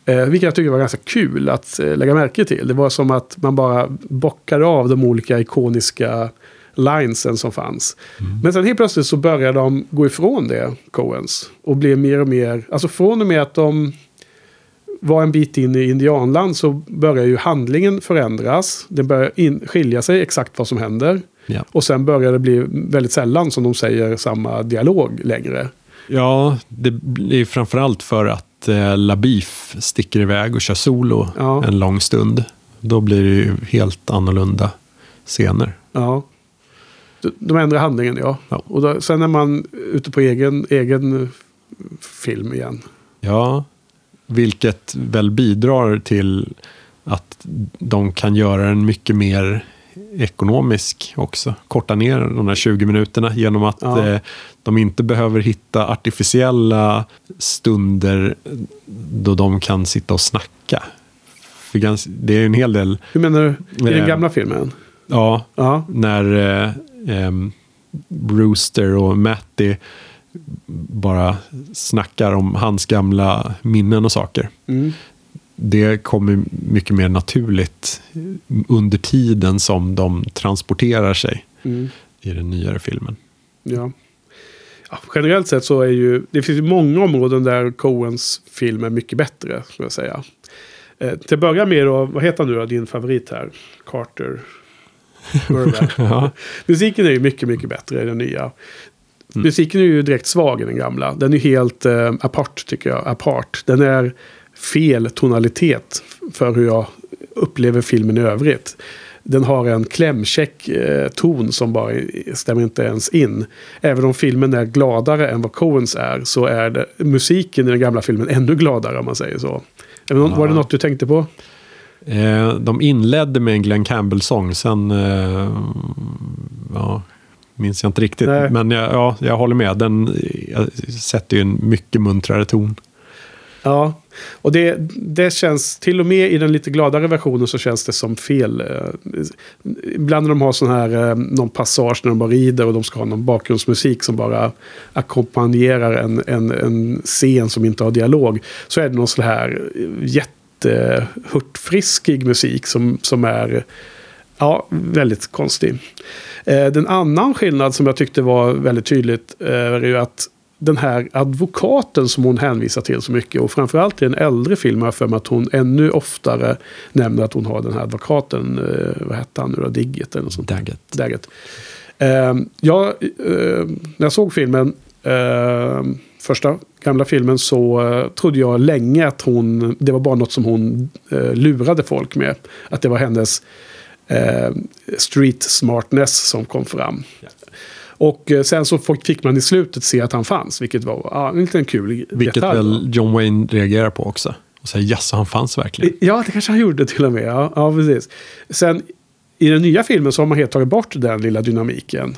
Eh, vilket jag tycker var ganska kul att eh, lägga märke till. Det var som att man bara bockade av de olika ikoniska linesen som fanns. Men sen helt plötsligt så börjar de gå ifrån det, Coens. Och blir mer och mer, alltså från och med att de var en bit in i indianland så börjar ju handlingen förändras. Det börjar in, skilja sig exakt vad som händer. Ja. Och sen börjar det bli väldigt sällan som de säger samma dialog längre. Ja, det blir framförallt för att eh, Labif sticker iväg och kör solo Ja. en lång stund. Då blir det ju helt annorlunda scener. Ja. De- De ändrar handlingen, ja. Ja. Och då, sen är man ute på egen, egen film igen. Ja, vilket väl bidrar till att de kan göra den mycket mer ekonomisk också. Korta ner de här 20 minuterna genom att Ja. eh, de inte behöver hitta artificiella stunder då de kan sitta och snacka. För det är en hel del, Hur menar du? I den Eh. gamla filmen? ja, Ja. när eh, Brewster och Matty bara snackar om hans gamla minnen och saker. Mm. Det kommer mycket mer naturligt under tiden som de transporterar sig Mm. i den nyare filmen. Ja. Ja, generellt sett så är ju, det finns ju många områden där Coens film är mycket bättre, skulle jag säga. Eh, till att börja med då, vad heter han nu då, din favorit här? Carter. Ja. Musiken är ju mycket, mycket bättre i den nya. Musiken är ju direkt svag i den gamla. Den är helt eh, apart, tycker jag. Apart. Den är fel tonalitet för hur jag upplever filmen i övrigt. Den har en klämkäck eh, ton som bara stämmer inte ens in. Även om filmen är gladare än vad Coens är så är det, musiken i den gamla filmen ännu gladare om man säger så. Var det något du tänkte på? Eh, de inledde med en Glenn Campbell-sång, sen eh, ja, minns jag inte riktigt. Nej. Men jag, ja, jag håller med, den jag sätter ju en mycket muntrare ton. Ja, och det, det känns, till och med i den lite gladare versionen så känns det som fel. Eh, ibland när de har sån här, eh, någon passage när de bara rider och de ska ha någon bakgrundsmusik som bara ackompanjerar en, en, en scen som inte har dialog. Så är det någon sån här eh, jättehurtfriskig musik som, som är ja, väldigt konstig. Den annan skillnad som jag tyckte var väldigt tydligt är ju att den här advokaten som hon hänvisar till så mycket och framförallt i en äldre film har jag för mig att hon ännu oftare nämner att hon har den här advokaten, eh, vad hette han nu då, Digget eller något sånt. Daggett. Daggett. Eh, jag, eh, när jag såg filmen, eh, första gamla filmen, så eh, trodde jag länge att hon, det var bara något som hon eh, lurade folk med. Att det var hennes street smartness som kom fram. Och eh, sen så fick- man i slutet se att han fanns, vilket var ja, en liten kul Vilket detalj. väl John Wayne reagerar på också. Och säger jaså, han fanns verkligen. Ja, det kanske han gjorde till och med. Ja, ja precis. Sen i den nya filmen så har man helt tagit bort den lilla dynamiken.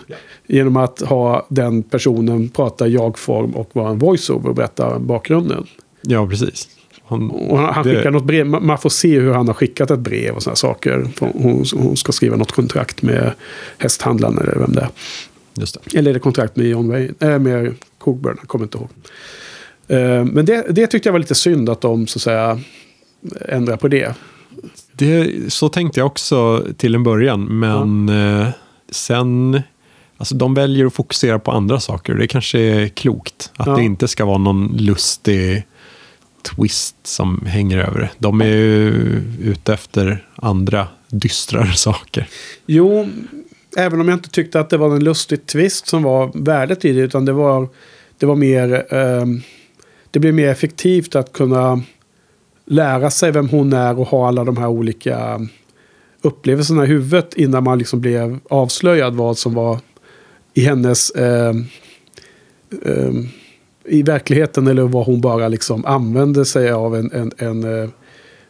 Genom att ha den personen prata jag-form och vara en voiceover och berätta bakgrunden. Ja, precis. Han, Och han, han Det- skickar något brev. Man man får se hur han har skickat ett brev och sådana saker. Hon, hon ska skriva något kontrakt med hästhandlaren eller vem det är. Just det. Eller är det kontrakt med John Wayne? Äh, med Coburn, jag kommer inte ihåg. Eh, men det, det tyckte jag var lite synd att de så att säga ändrar på det. det. Så tänkte jag också till en början, men eh, sen... Alltså de väljer att fokusera på andra saker. Det kanske är klokt. Att Ja. det inte ska vara någon lustig twist som hänger över det. De är ju ute efter andra dystrare saker. Jo, även om jag inte tyckte att det var en lustig twist som var värdet i det. Utan det var, det var mer... Eh, det blev mer effektivt att kunna lära sig vem hon är och ha alla de här olika upplevelserna i huvudet innan man liksom blev avslöjad vad som var i hennes... Eh, eh, I verkligheten eller vad hon bara liksom använde sig av en, en, en eh,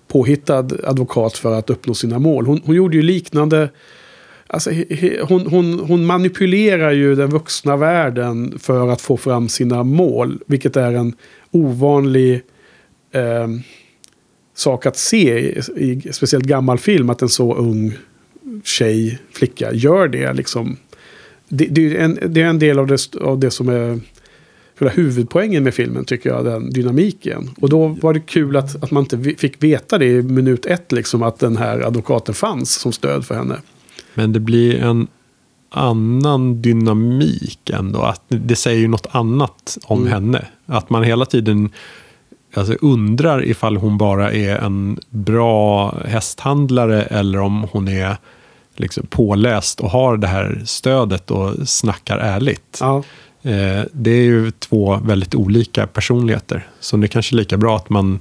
påhittad advokat för att uppnå sina mål. Hon, hon gjorde ju liknande... Alltså, hon, hon, hon manipulerar ju den vuxna världen för att få fram sina mål. Vilket är en ovanlig eh, sak att se i, i speciellt gammal film. Att en så ung tjej, flicka, gör det. Liksom. Det, det, är en, det är en del av det, av det som är själva huvudpoängen med filmen tycker jag, den dynamiken. Och då var det kul att, att man inte fick veta det i minut ett, liksom, att den här advokaten fanns som stöd för henne. Men det blir en annan dynamik ändå. Att det säger ju något annat om henne. Att man hela tiden alltså, undrar ifall hon bara är en bra hästhandlare eller om hon är liksom påläst och har det här stödet och snackar ärligt. Ja. Eh, det är ju två väldigt olika personligheter. Så det är kanske är lika bra att man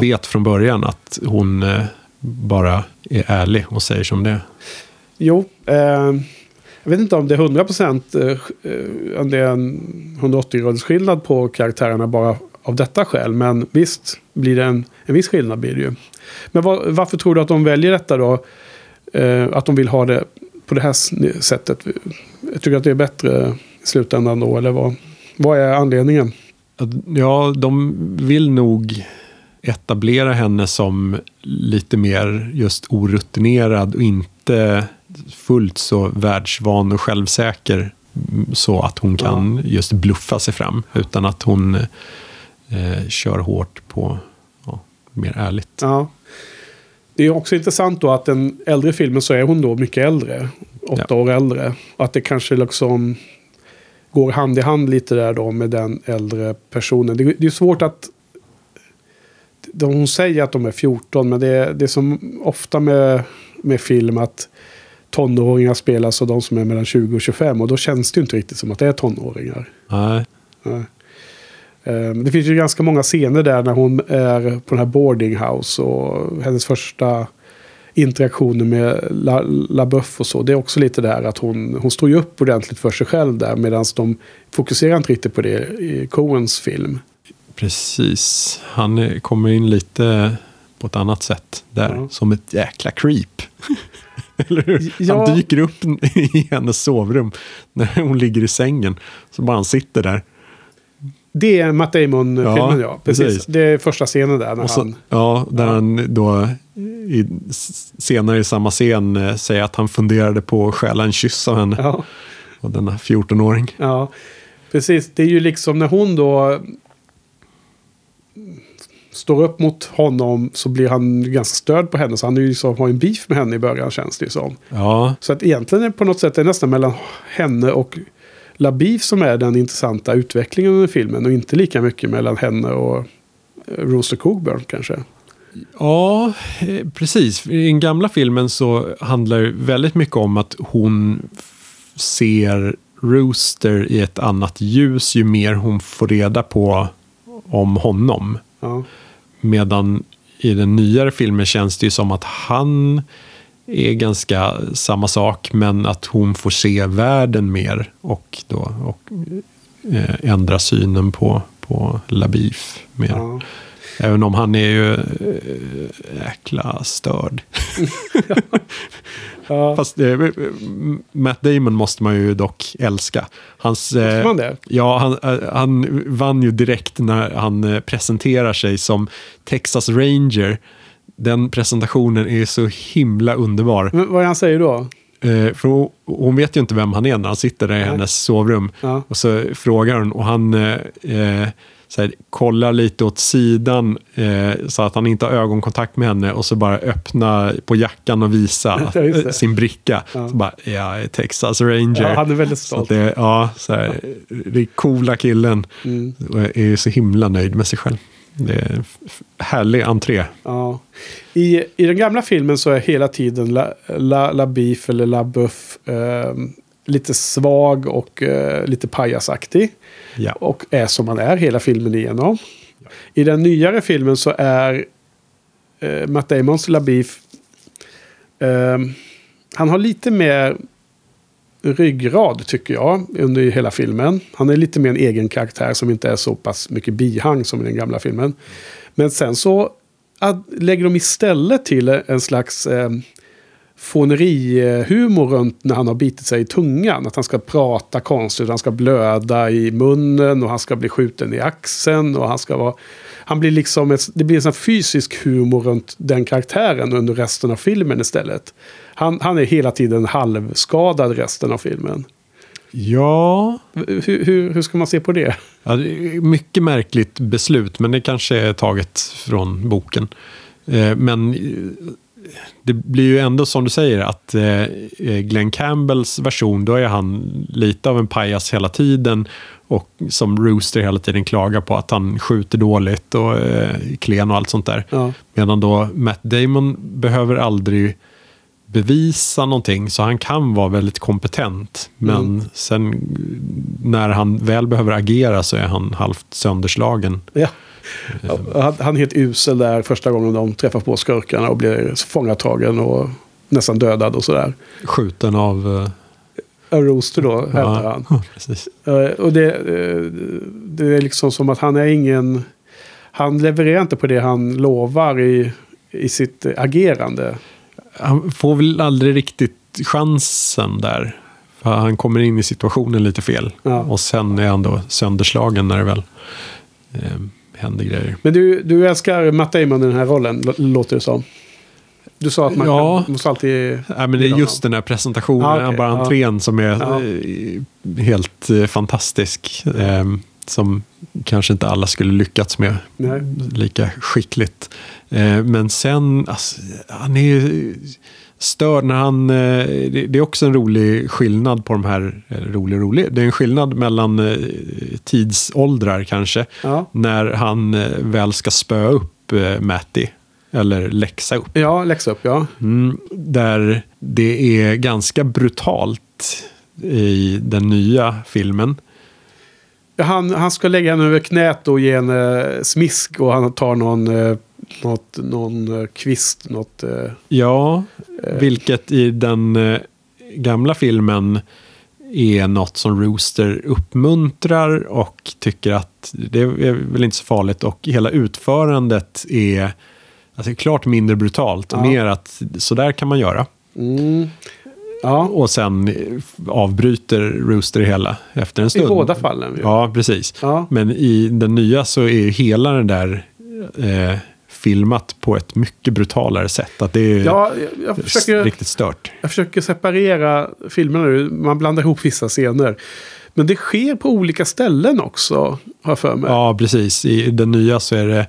vet från början att hon eh, bara är ärlig och säger som det är. Jo, eh, jag vet inte om det är 100 procent, eh, eh, om det är en 180 graders skillnad på karaktärerna bara av detta skäl. Men visst blir det en, en viss skillnad blir det ju. Men var, varför tror du att de väljer detta då? Eh, att de vill ha det på det här sättet. Jag tycker att det är bättre i slutändan då, eller vad, vad är anledningen? Ja, de vill nog etablera henne som lite mer just orutinerad och inte fullt så världsvan och självsäker mm, så att hon kan just bluffa sig fram. Utan att hon eh, kör hårt på ja, mer ärligt. Ja. Det är också intressant då att den äldre filmen så är hon då mycket äldre. Åtta Ja. år äldre. Att det kanske liksom går hand i hand lite där då med den äldre personen. Det, det är svårt att... De, hon säger att de är 14 men det, är- det är som ofta med, med film att tonåringar spelas av de som är mellan 20 och 25 och då känns det ju inte riktigt som att det är tonåringar. Nej, Nej. Eh, Det finns ju ganska många scener där när hon är på den här boarding house och hennes första interaktioner med La, LaBeouf och så. Det är också lite där att hon, hon står ju upp ordentligt för sig själv där medan de fokuserar inte riktigt på det i Coens film. precis. Han kommer in lite på ett annat sätt där. Ja. Som ett jäkla creep. Eller hur? Ja. Han dyker upp i hennes sovrum när hon ligger i sängen. Så bara han sitter där. Det är Matt Damon-filmen ja. Ja, Precis. precis. Det är första scenen där när så, han... ja, där han då i, senare i samma scen eh, säger att han funderade på att stjäla en kyss av henne. Ja. Och denna 14-åring. Ja, precis. Det är ju liksom när hon då står upp mot honom så blir han ganska störd på henne. Så han är ju liksom, har en beef med henne i början känns det ju som. Ja, Så att egentligen är det på något sätt det är nästan mellan henne och LaBeef som är den intressanta utvecklingen under filmen. Och inte lika mycket mellan henne och eh, Rooster Cogburn kanske. Ja, eh, precis. I den gamla filmen så handlar det väldigt mycket om att hon ser Rooster i ett annat ljus ju mer hon får reda på om honom. Ja, Medan i den nyare filmen känns det ju som att han är ganska samma sak, men att hon får se världen mer och då och, eh, ändra synen på, på Labif mer. ja. Även om han är ju äh, jäkla störd. Ja. Fast eh, Matt Damon måste man ju dock älska. Hans, eh, Måste man det? Ja, han, eh, han vann ju direkt när han eh, presenterar sig som Texas Ranger. Den presentationen är så himla underbar. Men vad är han säger då? För hon, vet ju inte vem han är när han sitter där i hennes sovrum. Ja. Och så frågar hon och han eh, så här, kollar lite åt sidan eh, så att han inte har ögonkontakt med henne och så bara öppna på jackan och visa Ja, sin bricka. Ja. Så bara, är Texas Ranger. Ja, han är väldigt Så stolt. att det, ja, så här, det är coola killen. Mm. Är så himla nöjd med sig själv. Det är en härlig entré. Ja. I, I den gamla filmen så är hela tiden La, La, La Beef eller La Buff eh, lite svag och eh, lite pajasaktig. Ja. Och är som man är hela filmen igenom. I den nyare filmen så är eh, Matt Damons La Beef eh, han har lite mer ryggrad tycker jag under hela filmen. Han är lite mer en egen karaktär som inte är så pass mycket bihang som i den gamla filmen. Men sen så ad, lägger de istället till en slags eh, fånerihumor runt när han har bitit sig i tungan. Att han ska prata konstigt, han ska blöda i munnen och han ska bli skjuten i axeln. Och han ska vara... Han blir liksom ett, det blir en sån fysisk humor runt den karaktären under resten av filmen istället. Han, han är hela tiden halvskadad resten av filmen. Ja, Hur, hur, hur ska man se på det? Ja, det mycket märkligt beslut, men det kanske är taget från boken. Eh, Men det blir ju ändå som du säger att eh, Glenn Campbells version, då är han lite av en pajas hela tiden. Och som Rooster hela tiden klagar på att han skjuter dåligt och eh, klen och allt sånt där. Ja. Medan då Matt Damon behöver aldrig bevisa någonting, så han kan vara väldigt kompetent. Men Mm. sen när han väl behöver agera så är han halvt sönderslagen. Ja. Han, han är helt usel där första gången de träffar på skurkarna och blir fångatagen och nästan dödad och sådär. Skjuten av... En Rooster då, hävdar han. ja, precis. Eh, Och det, eh, det är liksom som att han är ingen... Han levererar inte på det han lovar i, i sitt agerande. Han får väl aldrig riktigt chansen där. För han kommer in i situationen lite fel. Ja. Och sen är han då sönderslagen när det väl eh, händer grejer. Men du, du älskar Matt Damon i den här rollen, lå- låter det som. Du sa att man Ja. kan, måste alltid... Nej, men det är just den här presentationen, Ja, okej. bara Ja. entrén som är Ja. eh, helt eh, fantastisk. Eh, som kanske inte alla skulle lyckats med Nej. lika skickligt. Eh, men sen, alltså, han är ju störd när han... Eh, det, är också en rolig skillnad på de här... Eller rolig rolig. Det är en skillnad mellan eh, tidsåldrar kanske. Ja. När han eh, väl ska spöa upp eh, Matty. Eller läxa upp. Ja, läxa upp, ja. Mm, där det är ganska brutalt i den nya filmen. Han, han ska lägga henne över knät och ge henne smisk och han tar någon, eh, något, någon eh, kvist, något... eh, Ja, vilket i den eh, gamla filmen är något som Rooster uppmuntrar och tycker att det är väl inte så farligt. Och hela utförandet är alltså, klart mindre brutalt. Ja. Mer att så där kan man göra. Ja, Och sen avbryter Rooster hela efter en stund. i båda fallen. Ja, precis. Ja. Men i den nya så är hela den där eh, filmat på ett mycket brutalare sätt. Att det är Ja, jag, försöker, riktigt stört. jag försöker separera filmerna nu. Man blandar ihop vissa scener. Men det sker på olika ställen också, har jag för mig. Ja, precis. I den nya så är det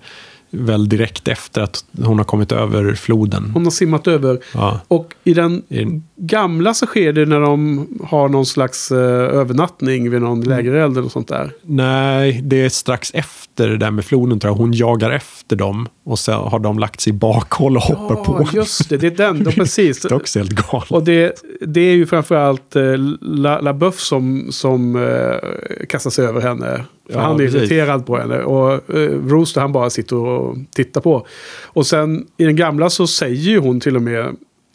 väl direkt efter att hon har kommit över floden. Hon har simmat över. Ja. Och i den I gamla så sker det när de har någon slags eh, övernattning vid någon lägereld eller sånt där. Nej, det är strax efter det där med floden tror jag. Hon jagar efter dem och så har de lagt sig i bakhåll och hoppar på. Ja, just det. Det är den. Ja, precis. Det är också helt galet. Och det, det är ju framförallt eh, La, La som, som eh, kastar sig över henne. Ja, han är precis. irriterad på henne. Och eh, Rooster han bara sitter och tittar på. Och sen i den gamla så säger ju hon till och med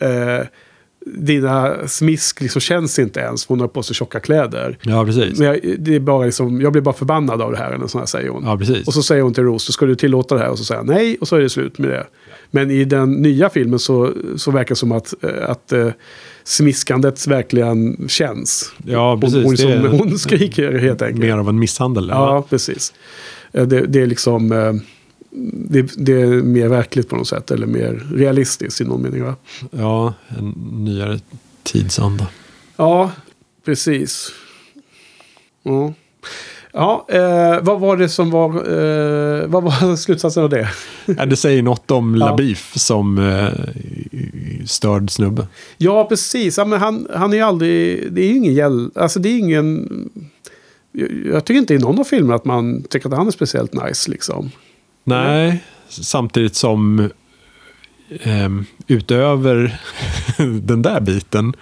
eh, dina smisk liksom känns inte ens. Hon har på sig tjocka kläder. Ja, precis. Men jag, det är bara liksom, jag blir bara förbannad av det här. Eller så här säger hon. Ja, precis. Och så säger hon till Rooster, ska du tillåta det här? Och så säger han nej, och så är det slut med det. Men i den nya filmen så, så verkar det som att, eh, att eh, smiskandet verkligen känns. Ja, Hon, precis. hon, är som, hon skriker helt enkelt. Mer av en misshandel. Ja, precis. Eh, Det, det är liksom... Det, det är mer verkligt på något sätt. Eller mer realistiskt i någon mening. Va? ja, en nyare tidsanda. Ja, precis. Ja. Ja, eh, vad var det som var... Eh, vad var slutsatsen av det? Ja, det säger något om Ja. Labif som eh, störd snubbe. Ja, precis. Ja, men han, han är ju aldrig... Det är ju ingen gäll... Alltså det är ingen... Jag, jag tycker inte i någon av filmerna att man tycker att han är speciellt nice liksom. Nej, samtidigt som ehm, utöver den där biten,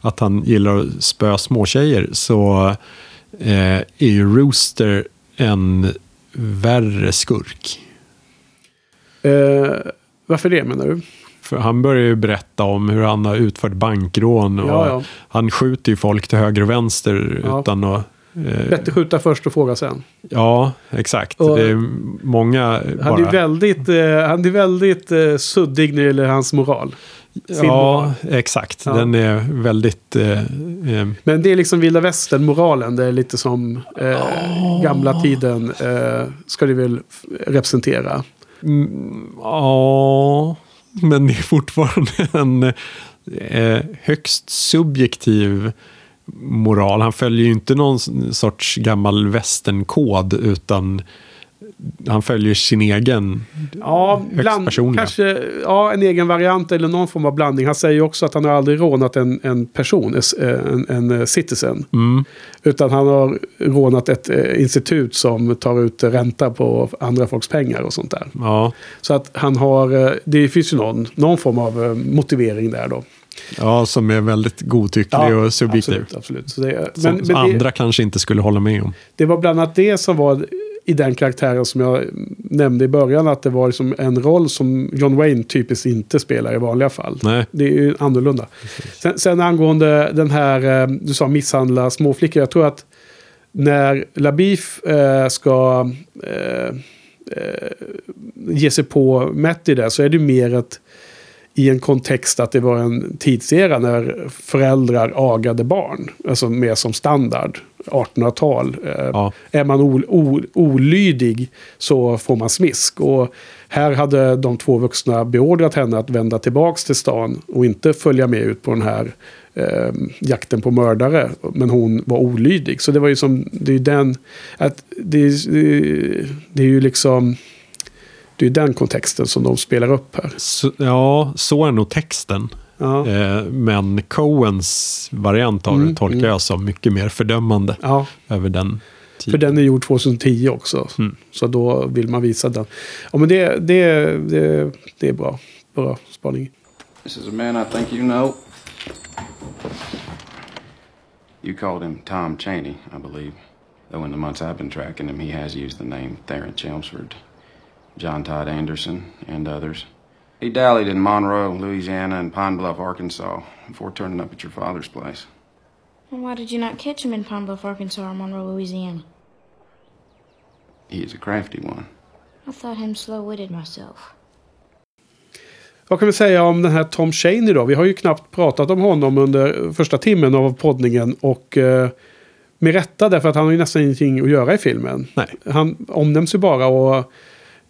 att han gillar att spöa småtjejer, så eh, är ju Rooster en värre skurk. Eh, varför det menar du? För han börjar ju berätta om hur han har utfört bankrån och Ja, ja. han skjuter ju folk till höger och vänster Ja. utan att... eh, Bättre skjuta först och fråga sen. Ja, exakt. Och- det är många Han bara... är väldigt, eh, han är väldigt eh, suddig när det gäller hans moral. Ja, exakt. Ja. Den är väldigt... Eh, eh, Men det är liksom vilda västern-moralen. Det är lite som eh, gamla tiden eh, ska det väl representera. Ja, men det är fortfarande en eh, högst subjektiv moral. Han följer ju inte någon sorts gammal västernkod utan han följer sin egen Ja, bland, kanske ja, en egen variant eller någon form av blandning. Han säger också att han har aldrig rånat en, en person, en, en citizen. Mm. Utan han har rånat ett eh, institut som tar ut ränta på andra folks pengar och sånt där. Ja, Så att han har, eh, det finns ju någon, någon form av eh, motivering där då. ja, som är väldigt godtycklig och subjektiv. Absolut, absolut. Det, men, som men det, andra kanske inte skulle hålla med om. det var bland annat det som var i den karaktären som jag nämnde i början. Att det var liksom en roll som John Wayne typiskt inte spelar i vanliga fall. Nej. Det är ju annorlunda. Sen, sen angående den här, eh, du sa misshandla småflickor. Jag tror att när Labif eh, ska eh, eh, ge sig på Matty där så är det mer ett i en kontext att det var en tidsera när föräldrar agade barn. Alltså mer som standard. 1800-tal. Eh, Ja. Är man ol, ol, olydig så får man smisk. Och här hade de två vuxna beordrat henne att vända tillbaka till stan och inte följa med ut på den här eh, jakten på mördare. Men hon var olydig. Så det var ju som, det är ju den, att det, det, det är ju liksom, det är ju den kontexten som de spelar upp här. Så, ja, så är nog texten. Ja. Eh, men Coens variant av det tolkar jag som mycket mer fördömande Ja, över den för tiden. den är gjord 2010 också. Så då vill man visa den. Ja, men det, det, det, det är bra. Bra spaning. This is a man I think you know. You called him Tom Cheney, I believe. Though in the months I've been tracking him, he has used the name Theron Chelmsford, John Todd Anderson, and others. He dallied in Monroe, Louisiana, and Pine Bluff, Arkansas, before turning up at your father's place. And why did you not catch him in Pine Bluff, Arkansas or Monroe, Louisiana? He is a crafty one. I thought him slow-witted myself. Vad kan vi säga om den här Tom Shaney då? Vi har ju knappt pratat om honom under första timmen av poddningen. Och eh, med rätta därför att han har ju nästan ingenting att göra i filmen. Nej. Han omnämns ju bara och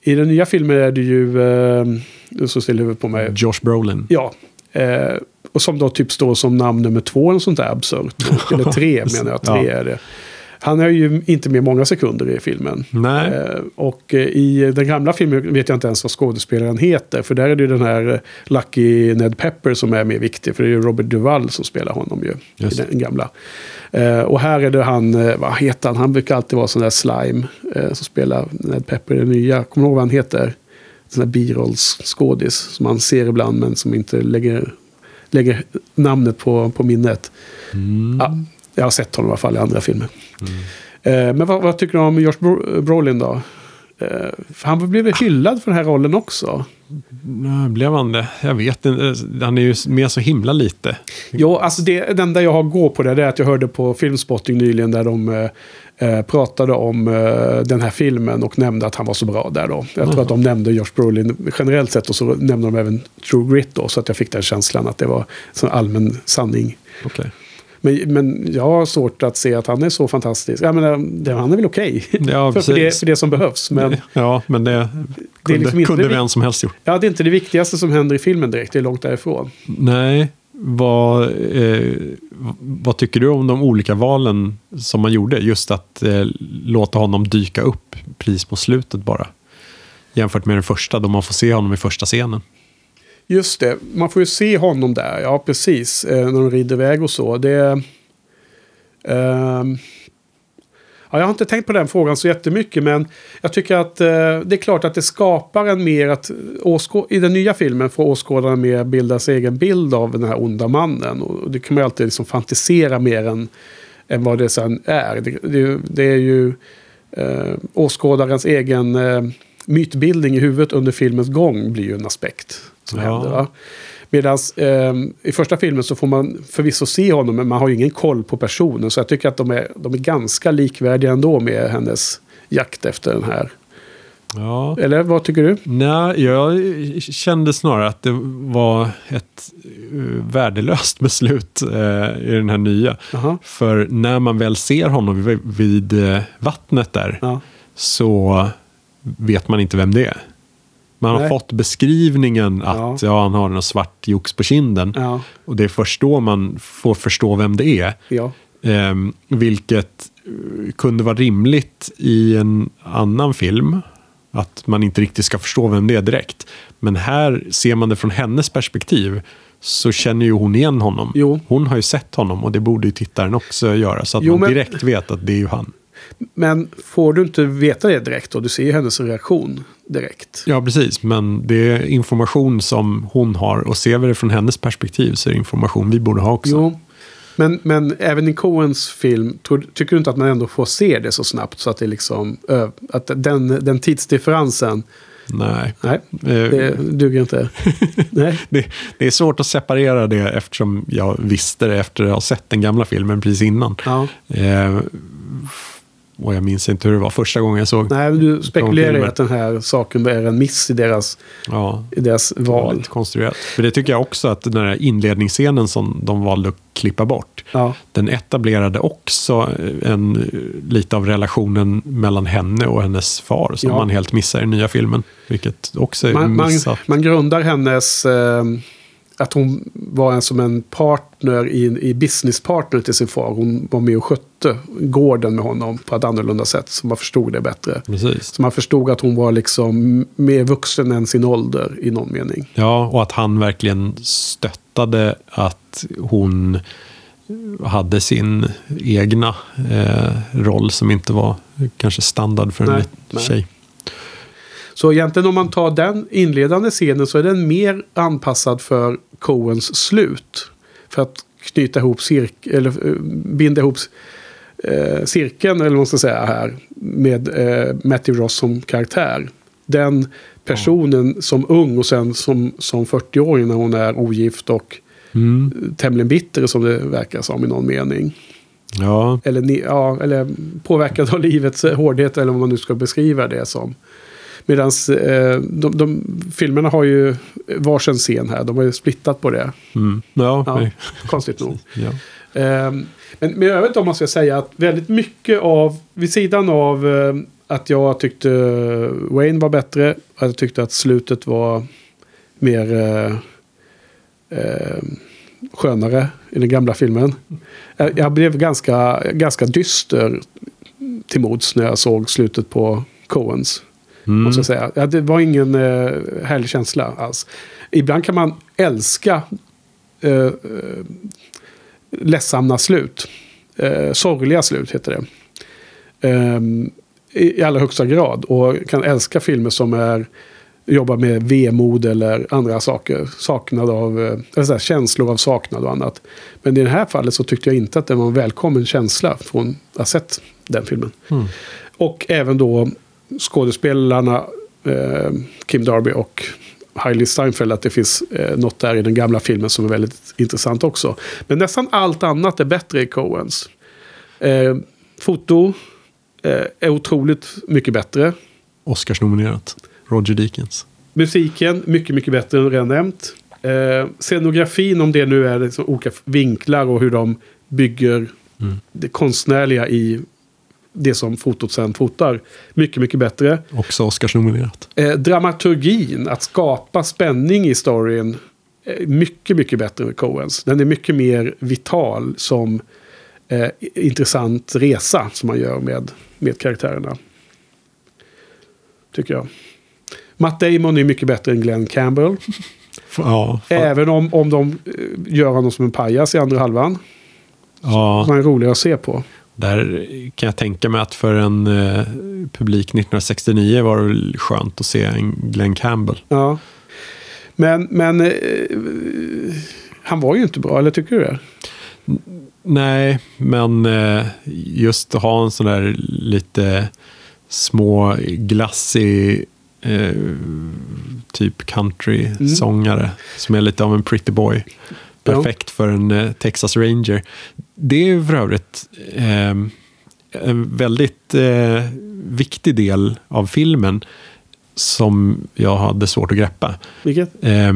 i den nya filmen är det ju... Eh, du står still huvudet på mig. Josh Brolin. Ja. Eh, och som då typ står som namn nummer två eller sånt där absurt. Eller tre menar jag. Tre Ja. är det. Han är ju inte med många sekunder i filmen. Nej. Eh, och eh, i den gamla filmen vet jag inte ens vad skådespelaren heter. För där är det ju den här eh, Lucky Ned Pepper som är mer viktig. För det är ju Robert Duvall som spelar honom ju. Just I den gamla. Och här är det han, vad heter han? Han brukar alltid vara sån där slime. Som spelar Ned Pepper i den nya. Kommer du ihåg vad han heter? Sån där birollsskådis. Som man ser ibland men som inte lägger, lägger namnet på, på minnet. Ja, jag har sett honom i alla fall i andra filmer. Eh, men vad, vad tycker du om Josh Bro- Brolin då? Eh, han blev väl hyllad för den här rollen också. Nej, Blev han det? Jag vet inte. Han är ju med så himla lite. Jo, alltså det, det enda jag har gå på det, det är att jag hörde på Filmspotting nyligen där de eh, eh, pratade om eh, den här filmen och nämnde att han var så bra där då. Jag tror att de nämnde Josh Brolin generellt sett och så nämnde de även True Grit då. Så att jag fick den känslan att det var en allmän sanning. Okej. Men, men jag har svårt att se att han är så fantastisk. Jag menar, det, han är väl okej. Ja, för, för, det, för det som behövs. Men Ja, men det kunde, liksom inte kunde det vi- vem som helst gjort. ja, det är inte det viktigaste som händer i filmen direkt. Det är långt därifrån. Nej, vad, eh, vad tycker du om de olika valen som man gjorde? Just att eh, låta honom dyka upp precis på slutet bara. Jämfört med den första, då man får se honom i första scenen. Just det, man får ju se honom där. Ja, precis. Eh, när de rider iväg och så. Det... ehm, ja, jag har inte tänkt på den frågan så jättemycket. Men jag tycker att eh, det är klart att det skapar en mer att... Åskå- I den nya filmen får åskådaren mer bilda sin egen bild av den här onda mannen. Och det kan man ju alltid liksom fantisera mer än, än vad det sen är. Det, det, det är ju eh, åskådarens egen eh, mytbildning i huvudet under filmens gång blir ju en aspekt som Ja. händer. Va? Medan eh, i första filmen så får man förvisso se honom men man har ju ingen koll på personen. Så jag tycker att de är, de är ganska likvärdiga ändå med hennes jakt efter den här. Ja. Eller vad tycker du? Nej, jag kände snarare att det var ett eh, värdelöst beslut eh, i den här nya. Jaha. För när man väl ser honom vid, vid eh, vattnet där Ja. så vet man inte vem det är. Man har Nej. fått beskrivningen att ja. han har en svart jox på kinden. Ja. Och det är först då man får förstå vem det är. Ja. Ehm, vilket eh, kunde vara rimligt i en annan film. Att man inte riktigt ska förstå vem det är direkt. Men här ser man det från hennes perspektiv. Så känner ju hon igen honom. Jo. Hon har ju sett honom och det borde ju tittaren också göra. Så att Jo, man men- direkt vet att det är ju han. Men får du inte veta det direkt då? Du ser ju hennes reaktion direkt. Ja, precis. Men det är information som hon har. Och ser vi det från hennes perspektiv så är det information vi borde ha också. Jo. Men, men även i Coens film, tycker du inte att man ändå får se det så snabbt? Så att det liksom, att den, den tidsdifferensen, Nej. nej, Eh, det duger inte. nej. det, det är svårt att separera det eftersom jag visste det efter att ha sett den gamla filmen precis innan. Ja. Eh, och jag minns inte hur det var första gången jag såg Nej, du spekulerar filmer. att den här saken är en miss i deras, Ja, i deras val. lite konstruerat. För det tycker jag också att den här inledningsscenen som de valde att klippa bort. Ja. Den etablerade också en, lite av relationen mellan henne och hennes far. Som Ja. man helt missar i nya filmen. Vilket också är Man, man, missat. man grundar hennes... Eh, att hon var en, som en partner, i, i businesspartner till sin far. Hon var med och skötte gården med honom på ett annorlunda sätt. Så man förstod det bättre. Precis. Så man förstod att hon var liksom mer vuxen än sin ålder i någon mening. Ja, och att han verkligen stöttade att hon hade sin egna eh, roll som inte var kanske standard för en Nej, liten nej. Så egentligen om man tar den inledande scenen så är den mer anpassad för Coens slut. För att knyta ihop cirk eller eh, binda ihop eh, cirkeln, eller vad man ska säga här, med eh, Matthew Ross som karaktär. Den personen som ung och sen som, som 40-åring när hon är ogift och Mm. tämligen bitter som det verkar som i någon mening. Ja, Eller, ja, eller påverkad av livets hårdhet eller vad man nu ska beskriva det som. Medan eh, de, de, filmerna har ju varsin scen här. De har ju splittat på det. mm. ja, Ja, nej. konstigt nog. ja. Ehm, men, men jag vet inte om man ska säga att väldigt mycket av, vid sidan av eh, att jag tyckte Wayne var bättre, att jag tyckte att slutet var mer eh, eh, skönare i den gamla filmen. Jag blev ganska, ganska dyster till mods när jag såg slutet på Coens. Mm. Måste jag säga. Ja, det var ingen eh, härlig känsla alls. Ibland kan man älska eh, eh, ledsamma slut. Eh, sorgliga slut heter det. Ehm, i, allra högsta grad. Och kan älska filmer som är jobbar med vemod eller andra saker. Saknad av, eh, eller här, känslor av saknad och annat. Men i det här fallet så tyckte jag inte att det var en välkommen känsla från att ha sett den filmen. Och även då skådespelarna eh, Kim Darby och Hailey Steinfeld. Att det finns eh, något där i den gamla filmen som är väldigt intressant också. Men nästan allt annat är bättre i Coens. Eh, foto eh, är otroligt mycket bättre. Oscarsnominerat. Roger Deakins. Musiken, mycket, mycket bättre än redan nämnt. Eh, scenografin, om det nu är liksom olika vinklar och hur de bygger det konstnärliga i det som fotot sen fotar. Mycket, mycket bättre. Också Oscarsnominerat. Eh, dramaturgin, att skapa spänning i storyn. Eh, mycket, mycket bättre med Coens. Den är mycket mer vital som eh, intressant resa som man gör med, med karaktärerna. Tycker jag. Matt Damon är mycket bättre än Glenn Campbell. Ja, Även om, om de eh, gör honom som en pajas i andra halvan. ja, Han är rolig att se på. Där kan jag tänka mig att för en eh, publik 1969 var det väl skönt att se en Glenn Campbell. Ja. Men, men eh, han var ju inte bra, eller tycker du det? Nej, men eh, just att ha en sån där lite små glassig eh, typ country-sångare som är lite av en pretty boy. Perfekt för en eh, Texas Ranger. Det är för övrigt eh, en väldigt eh, viktig del av filmen som jag hade svårt att greppa. Vilket? Eh,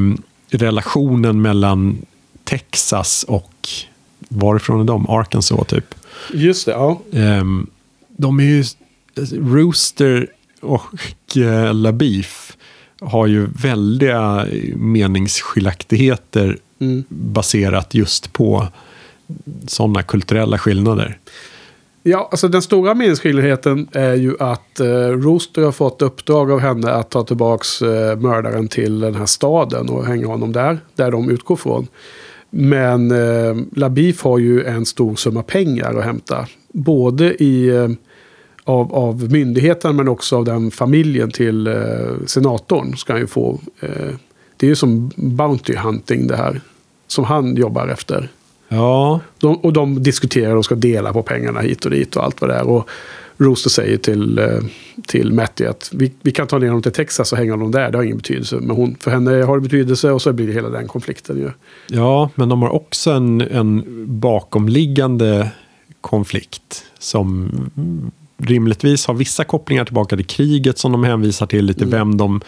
relationen mellan Texas och varifrån är de? Arkansas typ. Just det, ja. Ehm, de är ju... Rooster och eh, LaBeef har ju väldiga meningsskiljaktigheter baserat just på sådana kulturella skillnader. Ja, alltså den stora meningsskiljaktigheten är ju att eh, Rooster har fått uppdrag av henne att ta tillbaks eh, mördaren till den här staden och hänga honom där, där de utgår från. Men eh, Labif har ju en stor summa pengar att hämta. Både i, eh, av, av myndigheten men också av den familjen till eh, senatorn. Ska han ju få. Det är ju som Bounty Hunting det här. Som han jobbar efter. Ja, De, och de diskuterar och ska dela på pengarna hit och dit och allt vad det är. Och Rooster säger till, eh, till Matty att vi, vi kan ta ner dem till Texas och hänga dem där. Det har ingen betydelse. Men hon, för henne har det betydelse och så blir det hela den konflikten ju. ja, men de har också en, en bakomliggande konflikt som rimligtvis har vissa kopplingar tillbaka till kriget som de hänvisar till, lite vem de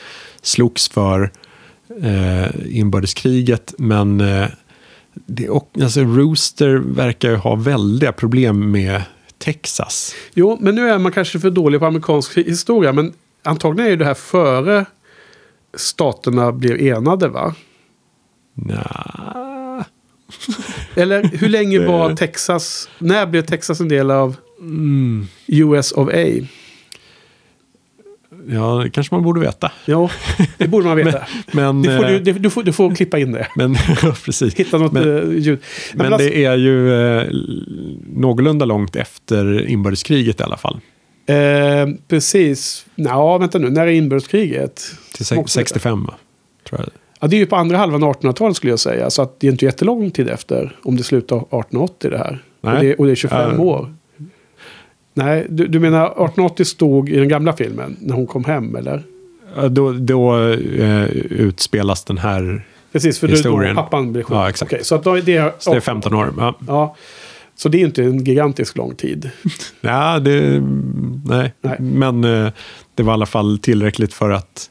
slogs för eh, inbördeskriget. Men eh, det, och, alltså, Rooster verkar ju ha väldiga problem med Texas. Jo, men nu är man kanske för dålig på amerikansk historia. Men antagligen är ju det här före staterna blev enade va? Nja, Eller hur länge var Texas? När blev Texas en del av US of A? Ja, det kanske man borde veta. Ja, det borde man veta. Men, det får du, eh, du, får, du får klippa in det. men ja, precis. Hitta något Men- eh, ljud. Men alltså- det är ju eh, någorlunda långt efter inbördeskriget i alla fall. Eh, precis. Ja, vänta nu. När är inbördeskriget? Till se- 65 va? Tror jag. Ja, det är ju på andra halvan av 1800-talet skulle jag säga. Så att det är inte jättelång tid efter. Om det slutar 1880 det här. Och det, och det är 25 Ja. år. Nej, du, du menar 1880 stod i den gamla filmen när hon kom hem eller? Då, då eh, utspelas den här, Precis, för är då Historien. pappan blev sjuk. Ja, exakt. Okej, så att då, är det, så det är 15 år. Ja, Ja, så det är inte en gigantisk lång tid. ja det, nej. Nej. Men eh, det var i alla fall tillräckligt för att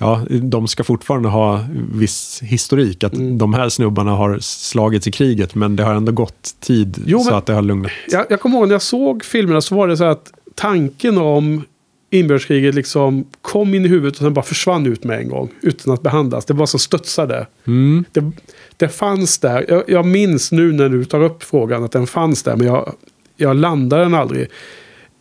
ja, de ska fortfarande ha viss historik. Att Mm. de här snubbarna har slagits i kriget, men det har ändå gått tid Jo, så att det har lugnat. Jag, jag kommer ihåg när jag såg filmerna så var det så att tanken om inbördeskriget liksom kom in i huvudet och sen bara försvann ut med en gång. Utan att behandlas. Det var som studsade. Mm. Det, det fanns där. Jag, jag minns nu när du tar upp frågan att den fanns där. Men jag, jag landade den aldrig.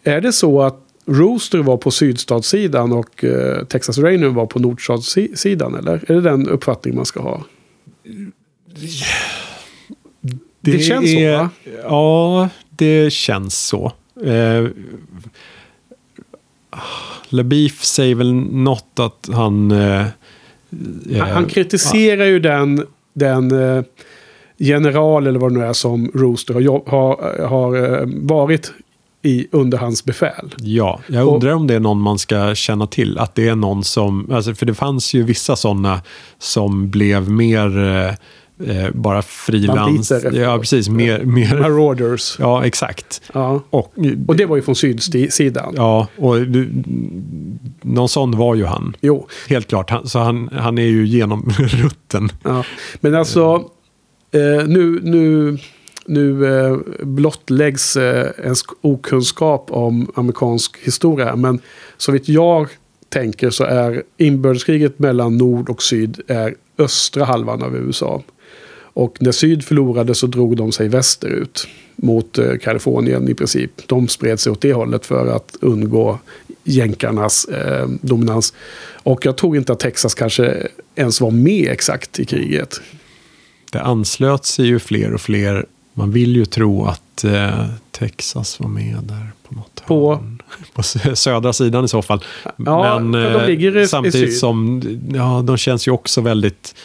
Är det så att Rooster var på sydstatssidan och eh, Texas Ranger var på nordstatssidan? Eller är det den uppfattning man ska ha? Det känns så, va? Ja, det känns så. Eh, Labif säger väl något att han... Eh, Han, han kritiserar ju den, den eh, general eller vad det nu är som Rooster har, har, har eh, varit i under hans befäl. Ja, jag Och- undrar om det är någon man ska känna till. Att det är någon som, alltså för det fanns ju vissa sådana som blev mer eh, eh, bara frilans. Ja, precis. Mer, mer, Marauders. ja, exakt. Ja. Och, Och det var ju från sydsidan. ja, och du, någon sån var ju han. Jo, Helt klart. Han, så han, han är ju genom rutten. ja. Men alltså eh, nu, nu, nu eh, blottläggs eh, ens okunskap om amerikansk historia. Men så vitt jag tänker så är inbördeskriget mellan nord och syd är östra halvan av USA. Och när syd förlorade så drog de sig västerut mot eh, Kalifornien i princip. De spred sig åt det hållet för att undgå jänkarnas eh, dominans. Och jag tror inte att Texas kanske ens var med exakt i kriget. Det anslöt sig ju fler och fler. Man vill ju tro att eh, Texas var med där på något På- hörn. På sö- södra sidan i så fall. Ja, Men eh, ligger i- i samtidigt syd. som, ja, de känns ju också väldigt,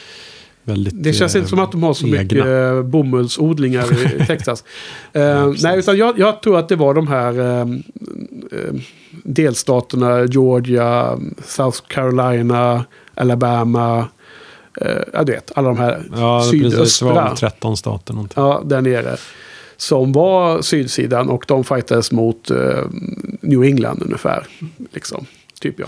väldigt Det känns eh, inte som att de har så egna. mycket eh, bomullsodlingar i Texas. Eh, precis. nej, utan jag, jag tror att det var de här eh, delstaterna, Georgia, South Carolina, Alabama. Eh, ja, du vet, alla de här Ja, precis. Det var sydöstra. väl 13 stater någonting. Ja, där nere. Som var sydsidan och de fightades mot eh, New England ungefär. Liksom, typ ja.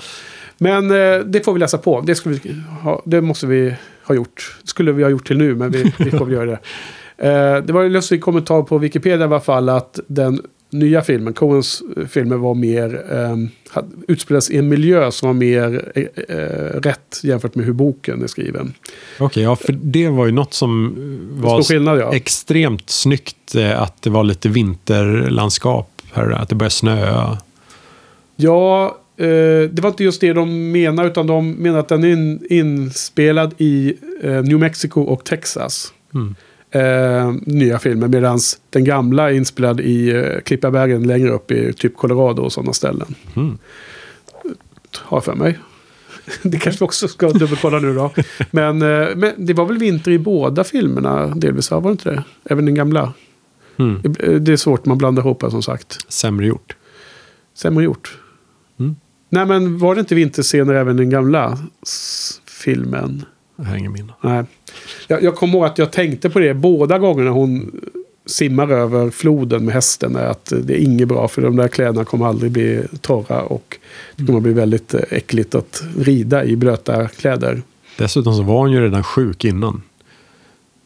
Men eh, det får vi läsa på. Det, skulle vi ha, det måste vi ha gjort. Det skulle vi ha gjort till nu, men vi, vi får väl göra det. Det var en lustig kommentar på Wikipedia i alla fall att den nya filmen, Coens eh, filmer var mer, eh, utspelades i en miljö som var mer eh, eh, rätt jämfört med hur boken är skriven. Okej, ja, för det var ju något som Stor var skillnad ja. extremt snyggt. eh, Att det var lite vinterlandskap du? Att det börjar snöa. Ja, eh, det var inte just det de menar, utan de menar att den är in, inspelad i eh, New Mexico och Texas. Eh, nya filmer, medan den gamla är inspelad i eh, Klippabergen längre upp i typ Colorado och sådana ställen. Mm. Har jag för mig. Det kanske vi också ska dubbelkolla nu då. Men, eh, men det var väl vinter i båda filmerna delvis, va? var det inte det? Även den gamla. Mm. Det- Det är svårt, man blandar ihop det som sagt. Sämre gjort. Sämre gjort. Mm. Nej, men var det inte vinterscener även i den gamla filmen? Jag har ingen minne. Nej. Jag, jag kommer ihåg att jag tänkte på det båda gångerna hon simmar över floden med hästen. är Att det är inget bra för de där kläderna kommer aldrig bli torra. Och det kommer bli väldigt eh, äckligt att rida i blöta kläder. Dessutom så var hon ju redan sjuk innan.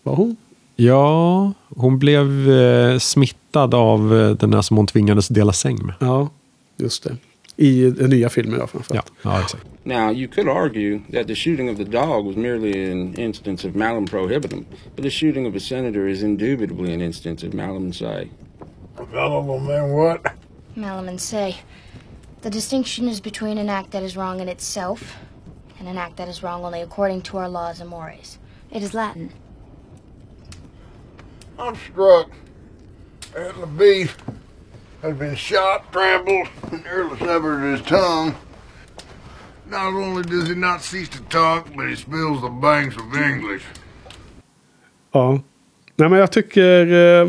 Var hon? Ja, hon blev eh, smittad av eh, den där som hon tvingades dela säng med. Ja, just det. I den nya filmen ja, Ja, framförallt. ja exakt. Now, you could argue that the shooting of the dog was merely an instance of malum prohibitum, but the shooting of a senator is indubitably an instance of malum say. Fellow man, what? Malaman say. The distinction is between an act that is wrong in itself and an act that is wrong only according to our laws and mores. It is Latin. I'm struck that the beast has been shot, trampled, and nearly severed his tongue. Not only does he not cease to talk, but he spills the banks of English. Ja. Nej, men jag tycker eh,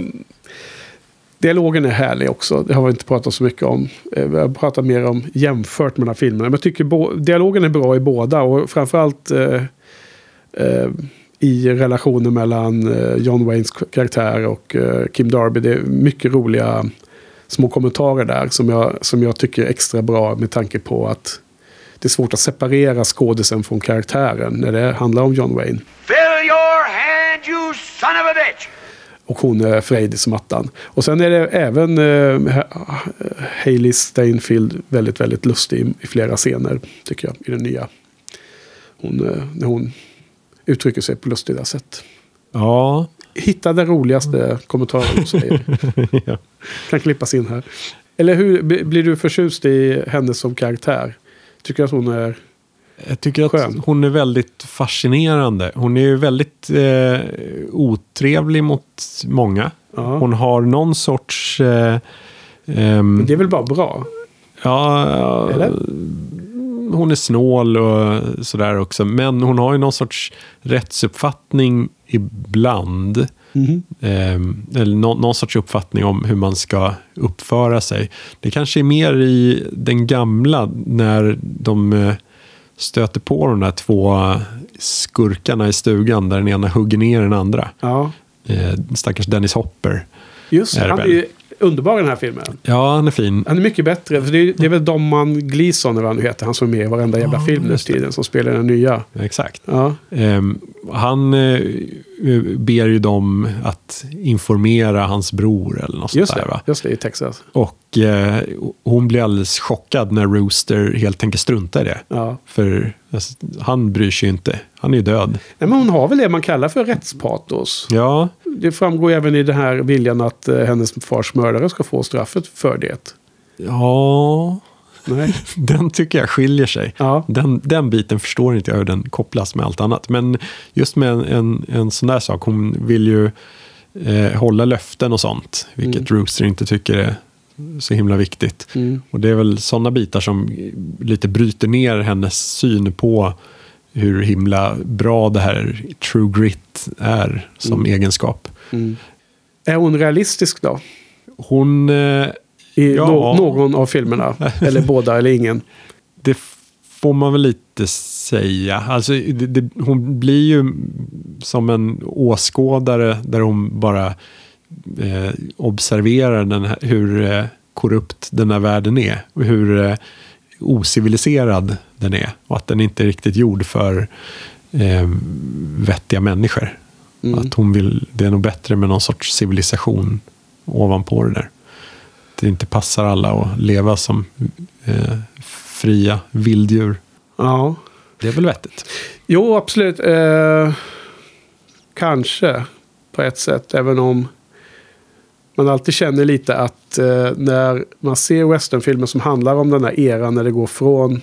dialogen är härlig också. Det har vi inte pratat så mycket om. Eh, vi har pratat mer om jämfört med de här filmerna. Men jag tycker dialogen är bra i båda. Och framförallt eh, eh, i relationen mellan eh, John Waynes karaktär och eh, Kim Darby. Det är mycket roliga små kommentarer där som jag, som jag tycker är extra bra med tanke på att det är svårt att separera skådisen från karaktären när det handlar om John Wayne. Fill your hand, you son of a bitch! Och hon är Freydis mattan. Och sen är det även eh, Ha- Hailey Steinfeld väldigt, väldigt lustig i, i flera scener. Tycker jag, i den nya. Hon, eh, när hon uttrycker sig på lustiga sätt. Ja, Hitta den roligaste kommentaren hon säger. ja. kan klippas in här. Eller hur blir du förtjust i henne som karaktär? Tycker att hon är... Jag tycker att Skön. hon är väldigt fascinerande. Hon är ju väldigt eh, otrevlig mot många. Ja. Hon har någon sorts... Eh, ehm, Det är väl bara bra? ja, Eller? Hon är snål och sådär också. Men hon har ju någon sorts rättsuppfattning ibland. Ehm, eller nå- någon sorts uppfattning om hur man ska uppföra sig. Det kanske är mer i den gamla när de eh, stöter på de där två skurkarna i stugan där den ena hugger ner den andra. Ja. Eh, stackars Dennis Hopper. Just Är Han är ju underbar den här filmen. Ja, han är fin. Han är mycket bättre. För det, är, det är väl Domman Gleeson eller vad han nu heter. Han som är med i varenda jävla Ja, film nu tiden. Som spelar den nya. Exakt. Ja, Ehm, han eh, ber ju dem att informera hans bror eller något just sånt där. Va? Just det, i Texas. Och eh, hon blir alldeles chockad när Rooster helt enkelt struntar i det. Ja. För alltså, han bryr sig ju inte. Han är ju död. Nej, men hon har väl det man kallar för rättspatos. Ja, Det framgår även i den här viljan att eh, hennes fars mördare ska få straffet för det. ja Nej. den tycker jag skiljer sig. Ja. Den, den biten förstår inte jag hur den kopplas med allt annat. Men just med en, en, en sån där sak, hon vill ju eh, hålla löften och sånt. Vilket Rooster inte tycker är så himla viktigt. Mm. Och det är väl sådana bitar som lite bryter ner hennes syn på hur himla bra det här true grit är som Mm. egenskap. Är hon realistisk då? Hon, eh, I Ja. nå- någon av filmerna? eller båda eller ingen? det får man väl lite säga. Alltså, det, det, hon blir ju som en åskådare där hon bara eh, observerar den här, hur eh, korrupt den här världen är. Och hur eh, ociviliserad den är. Och att den inte är riktigt gjord för eh, vettiga människor. Att hon vill, det är nog bättre med någon sorts civilisation ovanpå det där. Det inte passar alla att leva som eh, fria vilddjur. Ja. Det är väl vettigt. Jo, absolut. Eh, kanske på ett sätt. Även om man alltid känner lite att eh, när man ser westernfilmer som handlar om den här eran när det går från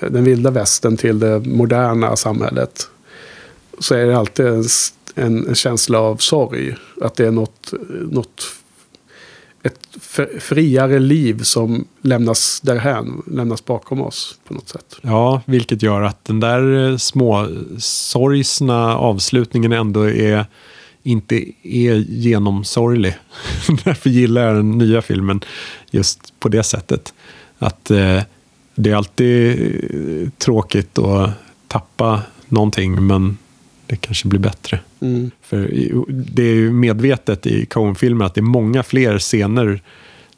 eh, den vilda västern till det moderna samhället. Så är det alltid en, en känsla av sorg. Att det är något, något ett friare liv som lämnas därhän, lämnas bakom oss på något sätt. Ja, vilket gör att den där eh, små sorgsna avslutningen ändå är inte är genomsorglig. Därför gillar jag den nya filmen just på det sättet. Att eh, det är alltid eh, tråkigt att tappa någonting, men det kanske blir bättre. Mm. För det är ju medvetet i Coen-filmer att det är många fler scener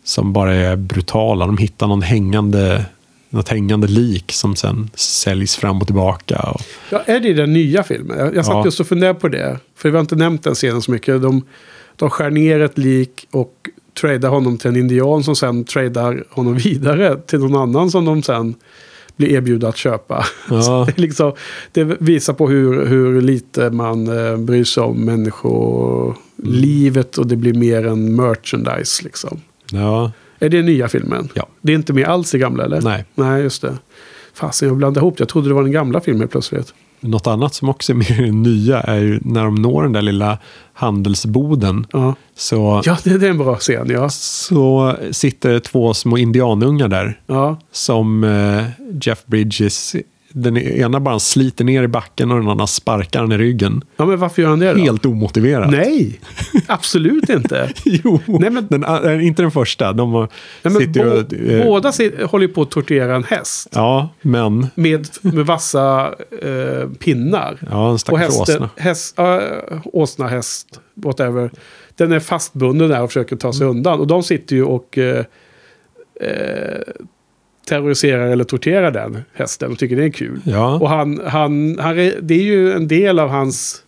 som bara är brutala. De hittar någon hängande, något hängande lik som sen säljs fram och tillbaka. Och, Ja, är det i den nya filmen? Jag, jag satt Ja. just och funderade på det. För vi har inte nämnt den scenen så mycket. De, de skär ner ett lik och tradar honom till en indian som sen tradar honom vidare till någon annan som de sen blir erbjudna att köpa. Ja. Det, liksom, det visar på hur, hur lite man eh, bryr sig om människolivet och det blir mer en merchandise. Liksom. ja, Är det nya filmen? Ja. Det är inte med alls i gamla eller? Nej. Nej, just det. Fasen, jag blandade ihop det. Jag trodde det var den gamla filmen plötsligt. Något annat som också är mer nya är ju när de når den där lilla handelsboden. Ja, Så, ja det, det är en bra scen. Ja. så sitter två små indianungar där. Ja. Som eh, Jeff Bridges, den ena bara sliter ner i backen och den andra sparkar den i ryggen. ja, men varför gör han det då? Helt omotiverat. Nej, absolut inte. Jo, Nej, men- den, inte den första. De har- Nej, sitter ju och, eh, båda sit, håller ju på att tortera en häst. Ja, men Med, med vassa eh, pinnar. ja, en Och stackars hästen, åsna. häst, äh, åsna, häst, whatever. Den är fastbunden där och försöker ta Mm. sig undan. Och de sitter ju och eh, eh, terroriserar eller torterar den hästen och tycker det är kul. Ja. Och han, han, han, det är ju en del av hans,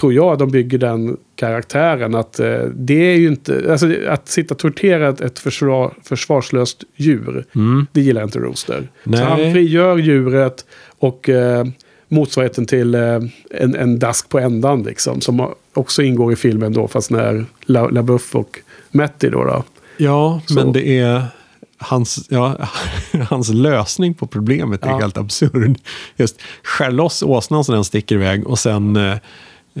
tror jag, de bygger den karaktären. Att eh, det är ju inte, alltså att sitta och tortera ett, försvar, försvarslöst djur, det gillar inte Rooster. Mm. Nej. Så han frigör djuret och eh, motsvarigheten till eh, en, en dask på ändan liksom. Som också ingår i filmen då, fast när La, LaBeouf och Matty då. då. Ja, Så. men det är hans, ja, hans lösning på problemet är Ja. helt absurd. Just skär loss åsnan så den sticker iväg och sen eh,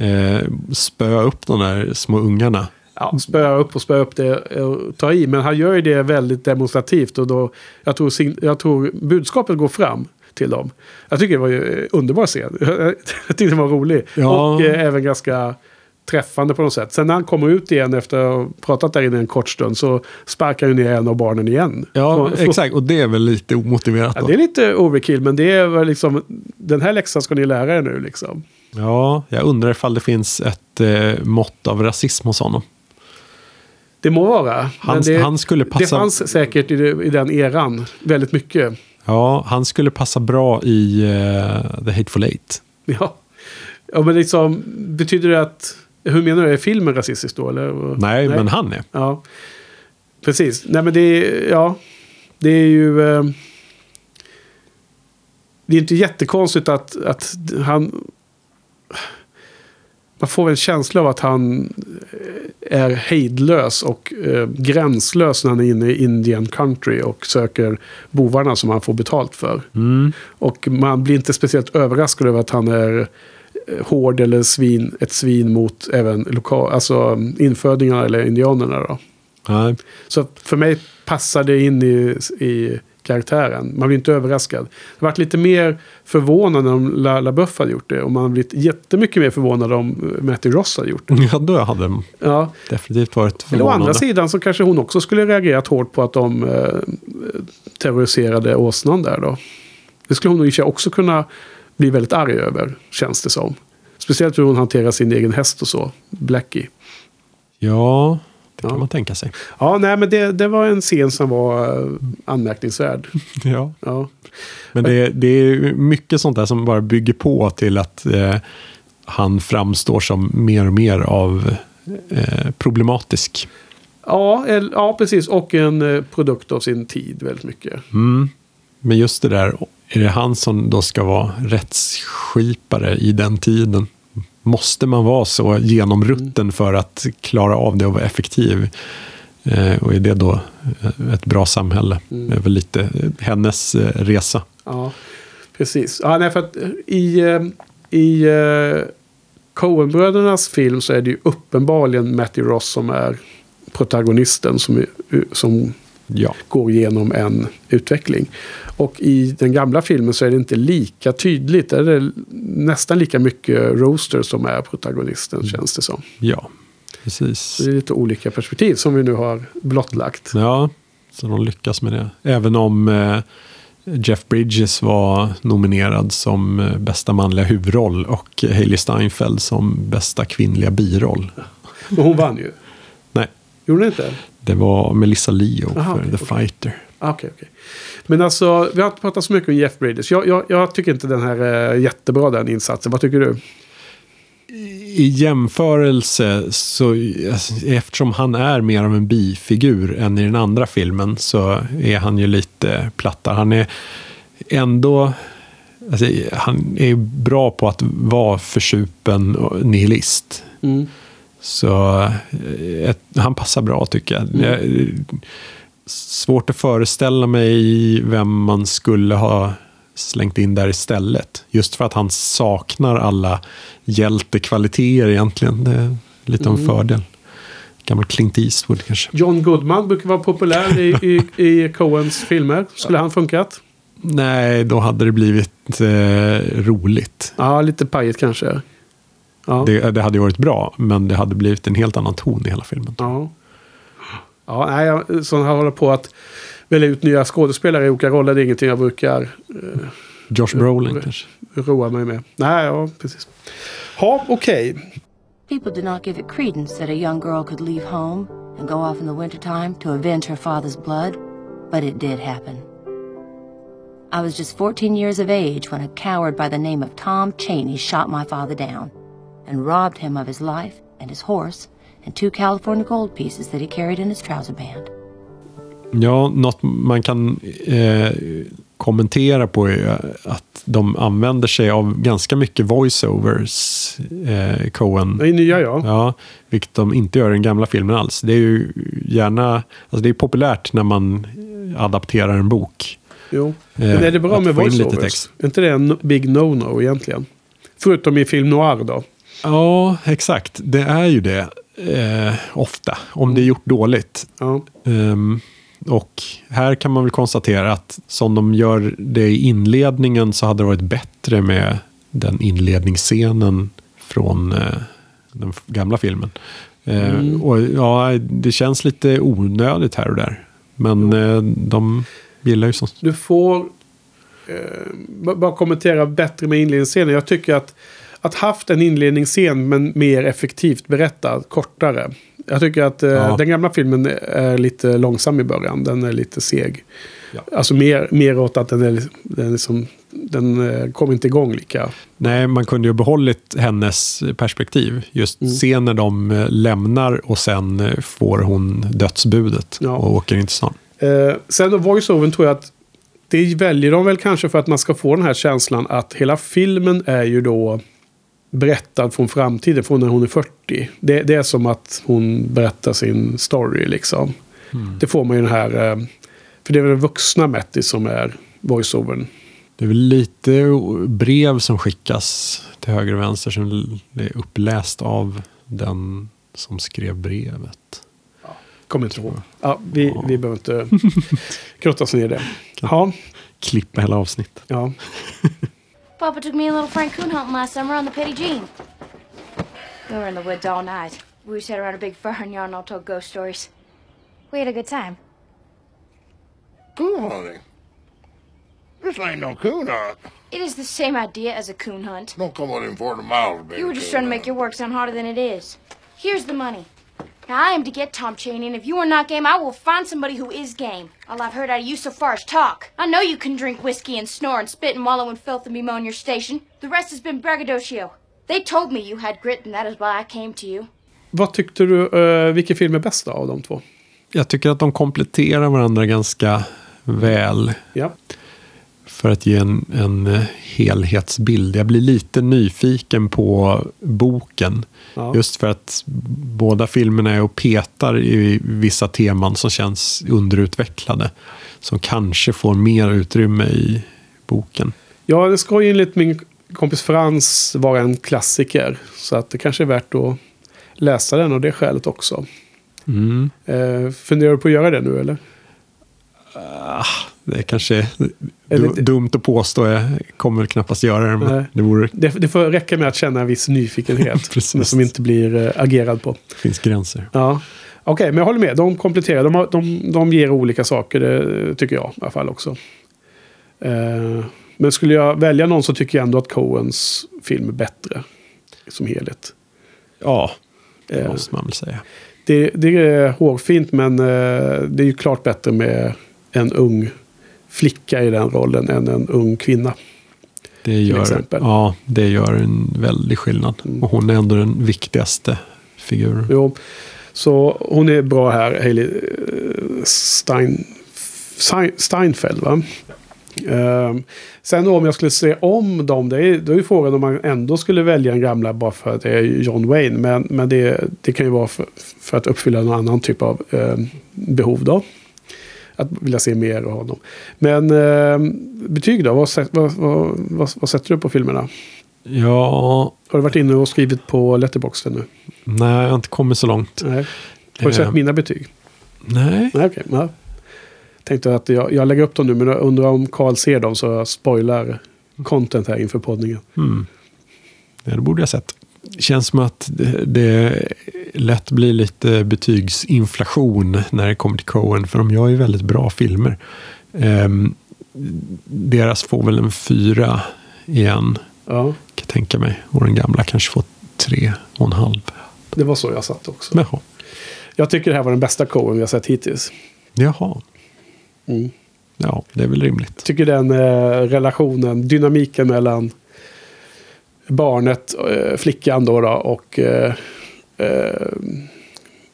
eh, spöa upp de där små ungarna. ja, spöa upp och spöa upp det och ta i. Men han gör ju det väldigt demonstrativt. Och då, jag, tror, jag tror budskapet går fram till dem. Jag tycker det var ju eh, underbar scen. Jag tyckte den var rolig. Ja. Och eh, även ganska träffande på något sätt. Sen när han kommer ut igen efter att ha pratat där inne en kort stund så sparkar han ner en av barnen igen. Ja, Och- exakt. Och det är väl lite omotiverat Ja, det är lite overkill, men det är väl liksom, den här läxan ska ni lära er nu liksom. Ja, jag undrar ifall det finns ett eh, mått av rasism hos honom. Det må vara. Han- det, han skulle Det passa- fanns säkert i, det, i den eran väldigt mycket. Ja, han skulle passa bra i eh, The Hateful Eight. Ja. ja, men liksom, betyder det att... Hur menar du? Är filmen rasistisk då? Eller? Nej, men han är. Ja, precis. Nej, men det är... Ja, det är ju... Eh, det är inte jättekonstigt att, att han... Man får en känsla av att han eh, är hejdlös och eh, gränslös när han är inne i Indian country och söker bovarna som han får betalt för. Och man blir inte speciellt överraskad över att han är hård eller svin, ett svin mot även lokal, alltså infödingarna eller indianerna. Då. Nej. Så för mig passar det in i, i karaktären. Man blir inte överraskad. Jag varit lite mer förvånad om La, LaBeouf hade gjort det. Och man har blivit jättemycket mer förvånad om eh, Matty Ross hade gjort det. Ja, då hade de Ja. definitivt varit Eller å förvånande. andra sidan så kanske hon också skulle reagerat hårt på att de eh, terroriserade åsnan där då. Det skulle hon nog också kunna bli väldigt arg över, känns det som. Speciellt hur hon hanterar sin egen häst och så, Blackie. Ja, det kan Ja. man tänka sig. Ja, nej men det, det var en scen som var eh, anmärkningsvärd. Ja. Ja. Men det, det är mycket sånt där som bara bygger på till att eh, han framstår som mer och mer av eh, problematisk. Ja, el- ja, precis. Och en eh, produkt av sin tid väldigt mycket. Men just det där, är det han som då ska vara rättsskipare i den tiden? måste man vara så genomrutten för att klara av det och vara effektiv? Eh, och är det då eh, ett bra samhälle? Det är väl lite eh, hennes eh, resa. Ja, precis. Ja, nej, för att eh, i, eh, i uh, Coen-brödernas film så är det ju uppenbarligen Matthew Ross som är protagonisten som, som Ja. går igenom en utveckling. Och i den gamla filmen så är det inte lika tydligt. Där är det nästan lika mycket Roaster som är protagonisten känns det som. Ja, precis. Så det är lite olika perspektiv som vi nu har blottlagt. Ja, så de lyckas med det. Även om eh, Jeff Bridges var nominerad som eh, bästa manliga huvudroll och Hailey Steinfeld som bästa kvinnliga biroll. Men hon vann ju. Nej, Gjorde hon inte? Det var Melissa Leo Aha, för okej, The okej. Fighter. Ah, Okej, okej. Men alltså, vi har inte pratat så mycket om Jeff Bridges. Jag, jag, jag tycker inte den här är jättebra, den insatsen. Vad tycker du? I jämförelse så eftersom han är mer av en bifigur än i den andra filmen så är han ju lite plattare. Han är ändå alltså, han är bra på att vara försupen nihilist. Mm. Så eh, ett, han passar bra tycker jag. jag. Svårt att föreställa mig vem man skulle ha slängt in där istället. Just för att han saknar alla hjältekvaliteter egentligen. Det är lite av en fördel. Gammal Clint Eastwood kanske. John Goodman brukar vara populär i, i, i Coens filmer. Skulle han funkat? Nej, då hade det blivit eh, roligt. Ja, lite pajigt kanske. Ja. Det, det hade varit bra, men det hade blivit en helt annan ton i hela filmen. Ja. Ja, nej, jag, så jag håller på att välja ut nya skådespelare i olika roller. Det är ingenting jag brukar eh, Josh Brolin kanske. roa mig med. Nej, ja, precis. Ja, okej. People did not give it credence that a young girl could leave home and go off in the wintertime to avenge her father's blood, but it did happen. I was just 14 years of age when a coward by the name of Tom Cheney shot my father down and robbed him of his life and his horse and two California gold pieces that he carried in his trouser band. Ja, något man kan eh, kommentera på är att de använder sig av ganska mycket voiceovers, eh, Coen. Är nya ja. Ja, vilket de inte gör i den gamla filmen alls. Det är ju gärna, alltså det är populärt när man adapterar en bok. Jo. Eh, Men är det bra med voiceovers? Är inte det en big no-no egentligen? Förutom i film noir då. Ja, exakt. Det är ju det. Eh, ofta, om det är gjort dåligt. Ja. Ehm, och här kan man väl konstatera att som de gör det i inledningen så hade det varit bättre med den inledningsscenen från eh, den gamla filmen. Eh, Och ja, det känns lite onödigt här och där. Men eh, de gillar ju sånt. Du får eh, bara kommentera bättre med inledningsscenen. Jag tycker att att haft en inledningsscen men mer effektivt berättad, kortare. Jag tycker att eh, Ja. den gamla filmen är lite långsam i början. Den är lite seg. Ja. Alltså mer, mer åt att den är, den är liksom, den eh, kommer inte igång lika. Nej, man kunde ju behållit hennes perspektiv. Just Mm. se när de eh, lämnar och sen eh, får hon dödsbudet Ja. och åker in till stan. Eh, sen då voice-overn tror jag att det väljer de väl kanske för att man ska få den här känslan att hela filmen är ju då berättad från framtiden, från när hon är 40. Det, det är som att hon berättar sin story liksom. Det får man ju den här, eh, för det är väl den vuxna Matti som är voice-overn. Det är väl lite brev som skickas till höger och vänster som är uppläst av den som skrev brevet. Kommer inte ihåg. Ja, vi, vi behöver inte grotta oss ner i det. Ja, Klippa hela avsnittet. ja. Papa took me and little Frank coon hunting last summer on the Petty Jean. We were in the woods all night. We sat around a big fire and y'all all told ghost stories. We had a good time. Coon hunting? This ain't no coon hunt. It is the same idea as a coon hunt. Don't come within 40 miles of being You were just trying to make hunt. your work sound harder than it is. Here's the money. Now I am to get Tom Cheney, and if you are not game, I will find somebody who is game. All I've heard out of you so far is talk. I know you can drink whiskey and snore and spit and wallow in filth and be moan your station. The rest has been braggadocio. They told me you had grit, and that is why I came to you. Vad tyckte du, uh, vilken film är bäst av de två? Jag tycker att de kompletterar varandra ganska väl. Ja. För att ge en, en eh, helhetsbild. Jag blir lite nyfiken på boken. Ja. Just för att båda filmerna är och petar i vissa teman som känns underutvecklade. Som kanske får mer utrymme i boken. Ja, det ska ju enligt min kompis Frans vara en klassiker. Så att det kanske är värt att läsa den av det skälet också. Mm. Eh, funderar du på att göra det nu eller? Det är kanske Eller- du, dumt att påstå. Jag kommer väl knappast göra det. Men det vore, Det, det får räcka med att känna en viss nyfikenhet. Men som inte blir eh, agerad på. finns gränser. Ja. Okej, men jag håller med. De kompletterar. De, har, de, de ger olika saker, det tycker jag i alla fall också. Eh, men skulle jag välja någon så tycker jag ändå att Coens film är bättre. Som helhet. Ja, det Eh, måste man väl säga. det, det är hårfint men eh, det är ju klart bättre med en ung flicka i den rollen än en ung kvinna. Det gör, ja, det gör en väldig skillnad. Och hon är ändå den viktigaste figuren. Jo, så hon är bra här, Hailey eh, Stein, Stein, Steinfeld. Va? Ehm, sen om jag skulle se om dem, det är, då är ju frågan om man ändå skulle välja en gamla bara för att det är John Wayne. Men, men det, det kan ju vara för, för att uppfylla någon annan typ av eh, behov då. Att vilja se mer av honom. Men eh, betyg då? Vad, vad, vad, vad, sätter du på filmerna? Ja, Har du varit inne och skrivit på Letterboxd nu? nej, jag har inte kommit så långt. Nej. Har du sett Eh, mina betyg? Nej, Nej, okej. Ja. Tänkte att jag, jag lägger upp dem nu, men jag undrar om Karl ser dem så jag spoilar content här inför poddningen. mm. ja, det borde jag sett. Känns som att det, lätt blir lite betygsinflation när det kommer till Coen. För de gör ju väldigt bra filmer. Ehm, deras får väl en fyra igen, Ja, kan jag tänka mig. Och den gamla kanske får tre och en halv. det var så jag satt också. Jaha. Jag tycker det här var den bästa Coen vi har sett hittills. Jaha. Mm. Ja, det är väl rimligt. Jag tycker den eh, relationen, dynamiken mellan barnet, eh, flickan då, då och eh, eh,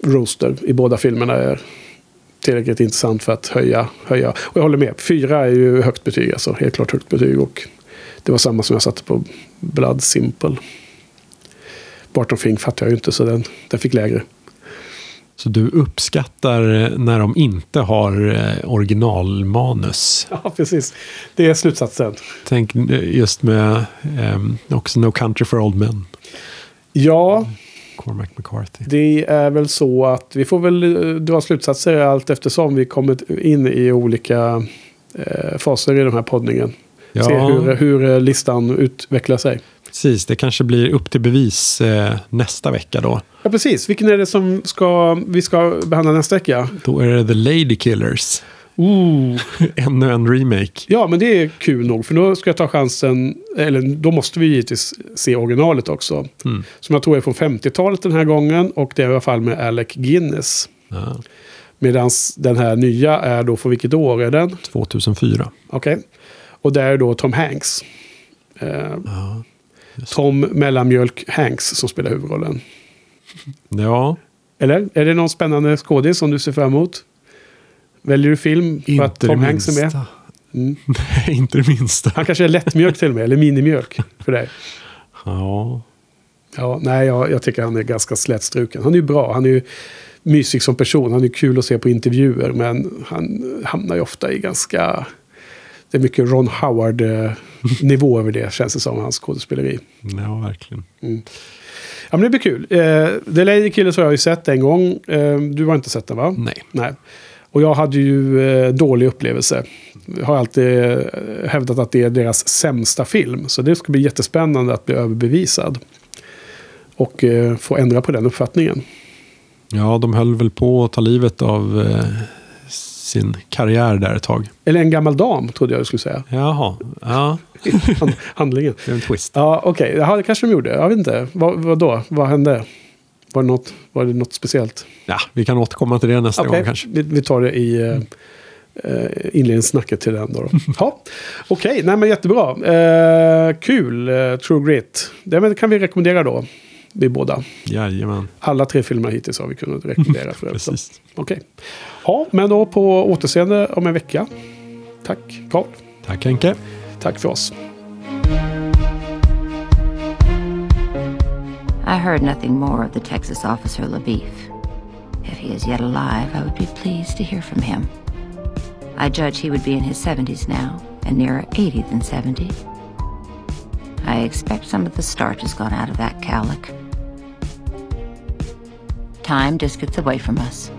Rooster i båda filmerna är tillräckligt intressant för att höja. höja. Och jag håller med, fyra är ju högt betyg, alltså helt klart högt betyg. Och det var samma som jag satte på Blood Simple. Barton Fink fattar jag ju inte så den, den fick lägre. Så du uppskattar eh, när de inte har eh, originalmanus. Ja, precis. Det är slutsatsen. Tänk eh, just med ehm, också No Country for Old Men. Ja, Cormac McCarthy. Det är väl så att vi får väl dra slutsatser allt eftersom vi kommit in i olika eh, faser i den här poddningen. Ja. Se hur, hur listan utvecklar sig. Precis, det kanske blir upp till bevis eh, nästa vecka då. Ja, precis. Vilken är det som ska, vi ska behandla nästa vecka? Då är det The Lady Killers. Ooh. Ännu en remake. Ja, men det är kul nog. För då ska jag ta chansen, eller då måste vi givetvis se originalet också. Mm. Som jag tror är från 50-talet den här gången. Och det är i alla fall med Alec Guinness. Ja, Medan den här nya är då, för vilket år är den? 2004. Okej. Och där är då Tom Hanks. Eh, Ja. Tom Mellanmjölk Hanks som spelar huvudrollen. ja, Eller? Är det någon spännande skådis som du ser fram emot? Väljer du film för att inte Tom det Hanks är med? Mm. Nej, inte det minsta. Han kanske är lättmjölk till och med, eller minimjölk för dig. Ja, Ja, nej, jag, jag tycker han är ganska slätstruken. Han är ju bra, han är ju mysig som person, han är kul att se på intervjuer, men han hamnar ju ofta i ganska... Det är mycket Ron Howard-nivå över det, känns det som, hans skådespeleri. ja verkligen. Ja, men det blir kul. Eh, The Lady Killers har jag ju sett en gång. Eh, du har inte sett den va? Nej. Nej. Och jag hade ju eh, dålig upplevelse. Jag har alltid eh, hävdat att det är deras sämsta film. Så det ska bli jättespännande att bli överbevisad. Och eh, få ändra på den uppfattningen. Ja, de höll väl på att ta livet av eh, sin karriär där ett tag. Eller en gammal dam, trodde jag du skulle säga. Jaha, ja, Handlingen. det är en twist. Ja, okej. Okay. det kanske de gjorde. Jag vet inte. Vad, vad då? Vad hände? Var det något, var det något speciellt? Ja, vi kan återkomma till det nästa Okej, gång kanske. vi, vi tar det i eh, eh, inledningssnacket till den då. ja. Okej, nej men jättebra. Eh, kul, eh, True Grit. Det kan vi rekommendera då. Vi båda. Jajamän, Alla tre filmer hittills har vi kunnat rekommendera. för precis. Okej. Ja, men då på återseende om en vecka. Tack, Carl. Tack Henke. Tack för oss. I heard nothing more of the Texas officer LaBeef. If he is yet alive, I would be pleased to hear from him. I judge he would be in his 70s now, and nearer 80 than 70. I expect some of the starch has gone out of that cowlick. Time just gets away from us.